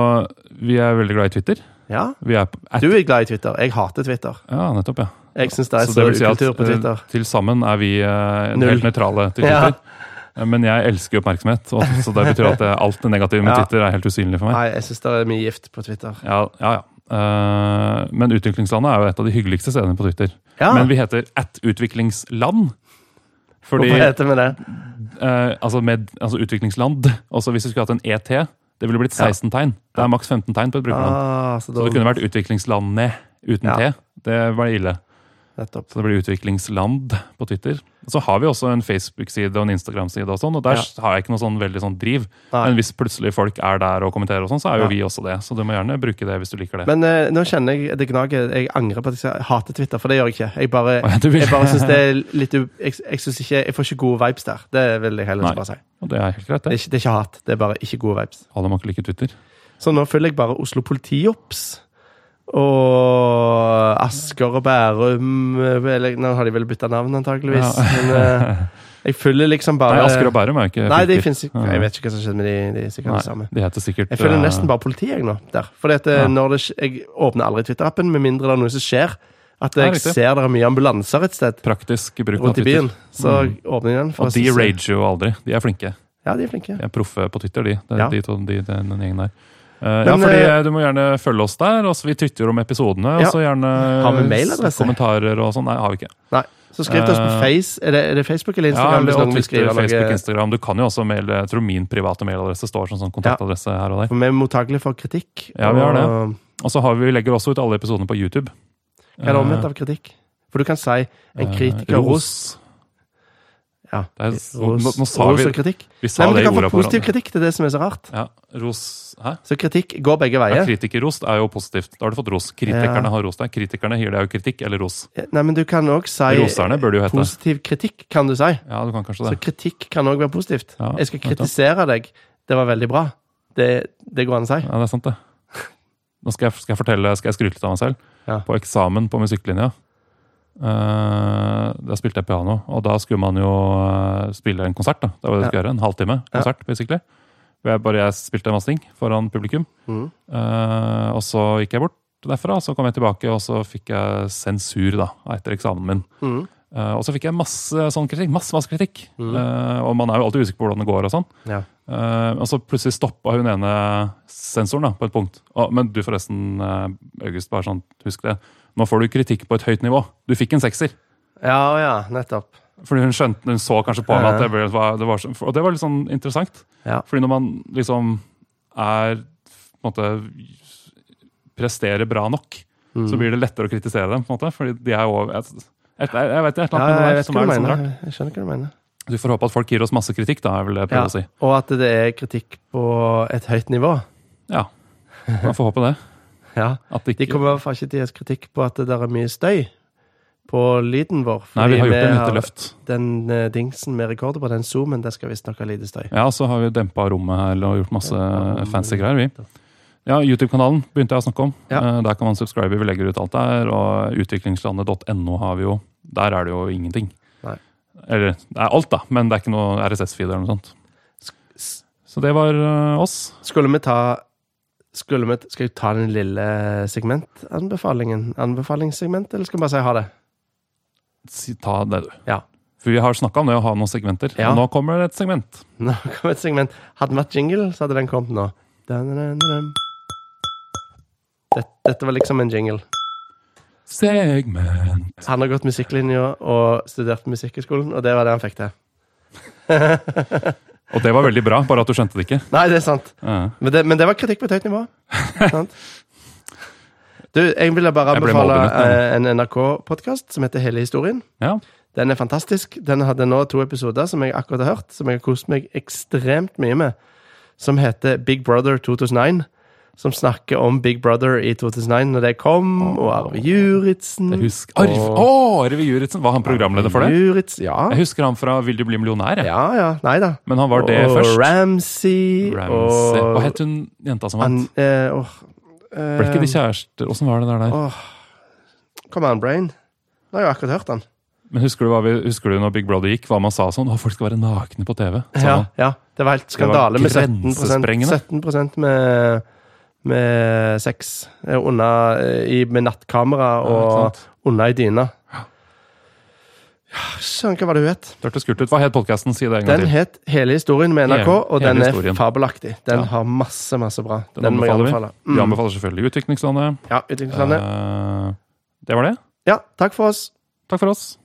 vi er veldig glad i Twitter. ja. Vi er Du er glad i Twitter. Jeg hater Twitter. Ja, nettopp, ja. Jeg syns det er Så så, det vil si at på eh, Twitter. til sammen er vi eh, helt nøytrale til Twitter. Ja. Men jeg elsker oppmerksomhet, og, så det betyr at alt det negative med Ja. Twitter er helt usynlig for meg. Nei, jeg synes det er mye gift på Twitter. Ja, ja, ja. Uh, men utviklingslandet er jo et av de hyggeligste stedene på Twitter. Ja, Men vi heter at utviklingsland. Fordi Hvorfor heter vi det? Uh, altså, med, altså utviklingsland Også hvis vi skulle hatt en ET, det ville blitt 16 tegn. Det er maks 15 tegn på et brukerland. Ah, så, Så det kunne vært utviklingslandet uten Ja. T. Det var ille. Nettopp. Så det blir utviklingsland på Twitter. Så har vi også en Facebook-side og en Instagram-side, og sånn, og der Ja. har jeg ikke noe sånn veldig sånn driv. Nei. Men hvis plutselig folk er der og kommenterer, og sånn, så er jo Ja. vi også det. Så du må gjerne bruke det hvis du liker det. Men eh, nå kjenner jeg det gnager. Jeg angrer på at jeg hater Twitter, for det gjør jeg ikke. Jeg bare, jeg bare synes det er litt Jeg, jeg, synes ikke, jeg får ikke gode vibes der. Det vil jeg heller Nei. bare si. Og det er helt greit, Det er, ikke, det er ikke hat, det er bare ikke gode vibes. Alle må ikke like Twitter. Så nå følger jeg bare Oslo Politiops. Og Asker og Bærum Eller nå har de vel bytta navn, antakeligvis. Ja. Men uh, jeg følger liksom bare Nei, Asker og Bærum er ikke Nei, de finnes ikke. Jeg vet ikke hva som skjedde med de. De er sikkert Nei, de samme. de heter sikkert Jeg følger eh, nesten bare politiet jeg nå, der. Fordi at eh, Ja. når det, Jeg åpner aldri Twitter-appen, med mindre det er noe som skjer. At jeg riktig. ser det er mye ambulanser et sted praktisk bruk av rundt i Twitter. byen. Så Mm. åpner jeg den. Og de rager jo aldri. De er flinke. Ja, de er flinke. De er proffe på Twitter, de. de, Ja. de, to, de den gjengen der. Eh, ja, fordi eh, Du må gjerne følge oss der. og så Vi tytter om episodene. Ja. og så gjerne Har vi mailadresse? kommentarer og sånn. Nei, har vi ikke. Nei. Så skriv til oss på Eh, Face. Er det, er det Facebook eller Ja, Instagram? eller og noen Twitter, Facebook? Instagram. Du kan jo også mail, Jeg tror min private mailadresse står som sånn kontaktadresse her og der. For vi er mottakelige for kritikk. Ja, vi har det. og- så har vi, vi legger også ut alle episodene på YouTube. Hva er det omvendt av kritikk? For du kan si en Eh, kritiker ros. Ja. Det er, nå, nå sa vi, kritikk. vi sa Nei, men det du kan få ordet på positiv kritikk. Det er det som er så rart. Ja, ros Hæ? Så kritikk går begge veier. Ja, kritikerrost er jo positivt. Da har du fått ros. Kritikerne Ja. har ros deg. Kritikerne gir deg jo kritikk eller ros. Nei, men du kan òg si Roserne bør det jo hete. positiv kritikk, kan du si. Ja, du kan kanskje Så kritikk kan òg være positivt. Ja, Jeg skal kritisere deg. Det var veldig bra. Det, det går an å si. Ja, det er sant, det. Nå skal jeg, skal jeg fortelle, skal jeg skryte litt av meg selv. På eksamen på musikklinja, da spilte jeg piano. Og da skulle man jo eh, spille en konsert. da. Det var det skulle gjøre. En halvtime konsert, basically. Hvor jeg bare jeg spilte en masse ting foran publikum. Mm. Eh, og så gikk jeg bort derfra, så kom jeg tilbake, og så fikk jeg sensur da, etter eksamen min. Mm. Uh, og så fikk jeg masse sånn kritikk. Masse, masse kritikk. Mm. Uh, og man er jo alltid usikker på hvordan det går og sånn. Ja. Uh, og så plutselig stoppa hun ene sensoren da, på et punkt. Men du forresten, August, bare sånn, husk det. Nå får du kritikk på et høyt nivå. Du fikk en sekser. ja, ja, nettopp. Fordi hun skjønte, hun så kanskje på meg at det, var, det var Og det var litt sånn interessant. Ja. Fordi når man liksom er på en måte presterer bra nok, mm. så blir det lettere å kritisere dem. på en måte, fordi de er jo jeg, jeg, jeg vet ikke et eller Ja, annet jeg som er litt sånn mener. rart. Jeg skjønner hva du mener. Du får håpe at folk gir oss masse kritikk, da, jeg prøver Ja. å si. Og at det er kritikk på et høyt nivå. Ja, man får håpe det. Ja. Det De kommer i hvert fall ikke til å gi kritikk på at det der er mye støy på lyden vår. Nei, vi har gjort en har- løft. Den uh, dingsen med rekorder på, den zoomen, der skal visstnok ha lite støy. Ja, så har vi dempa rommet her og gjort masse Ja, fancy greier, vi. Ja, YouTube-kanalen begynte jeg å snakke om. Ja. Uh, Der kan man subscribe, vi legger ut alt der. Og utviklingslandet.no har vi jo. Der er det jo ingenting. Nei. Eller det er alt, da, men det er ikke noe RSS-feed eller noe sånt. Så det var uh, oss. Skulle vi ta skulle vi, Skal vi ta den lille segmentanbefalingen? Anbefalingssegment, eller skal vi bare si ha det? Si- Ta det, du. Ja. For vi har snakka om det å ha noen segmenter. Ja. Og nå kommer det et segment. Nå kommer et segment. Hadde den vært jingle, så hadde den kommet nå. Dun, dun, dun. Dette, dette var liksom en jingle. Segment. Han har gått musikklinja og studert musikk i skolen, og det var det han fikk til. Og det var veldig bra, bare at du skjønte det ikke. Nei, det er sant. Ja. Men det, men det var kritikk på et høyt nivå. Du, jeg ville bare anbefale eh, en NRK-podkast som heter Hele historien. Ja. Den er fantastisk. Den hadde nå to episoder som jeg akkurat har hørt, som jeg har kost meg ekstremt mye med, som heter Big Brother 2009. Som snakker om Big Brother i 2009, når det kom, og Arve Juritzen. Arv, Å, Arve Juritzen! Var han programleder for det? Juritz, ja. Jeg husker han fra Vil du bli millionær. jeg. Ja, ja. Nei da. Men han var det og først. Ramsey, Ramsey. og Hva het hun jenta som vant? eh, åh, Ble ikke de eh, kjærester? Åssen var det der? der? Åh, Come on, Brain. Nå har jeg jo akkurat hørt han. Men husker du, hva vi, husker du når Big Brother gikk, hva man sa sånn? Å, folk skal være nakne på TV. Ja, ja, det var helt Det var skandale med 17, grensesprengende. 17 med, med sex eh, under, eh, i, med nattkamera og ja, under i dyna. Ja, Søren, hva var det hun het? Det hørtes kult ut. Hva het podkasten? Si det en gang Den til. het Hele historien med NRK, Hele- og den er historien. fabelaktig. Den Ja. har masse, masse bra. Den Den, anbefaler vi. Mm. Vi anbefaler selvfølgelig Utviklingslandet. Ja, Utviklingslandet. Uh, det var det. Ja, takk for oss. Takk for oss.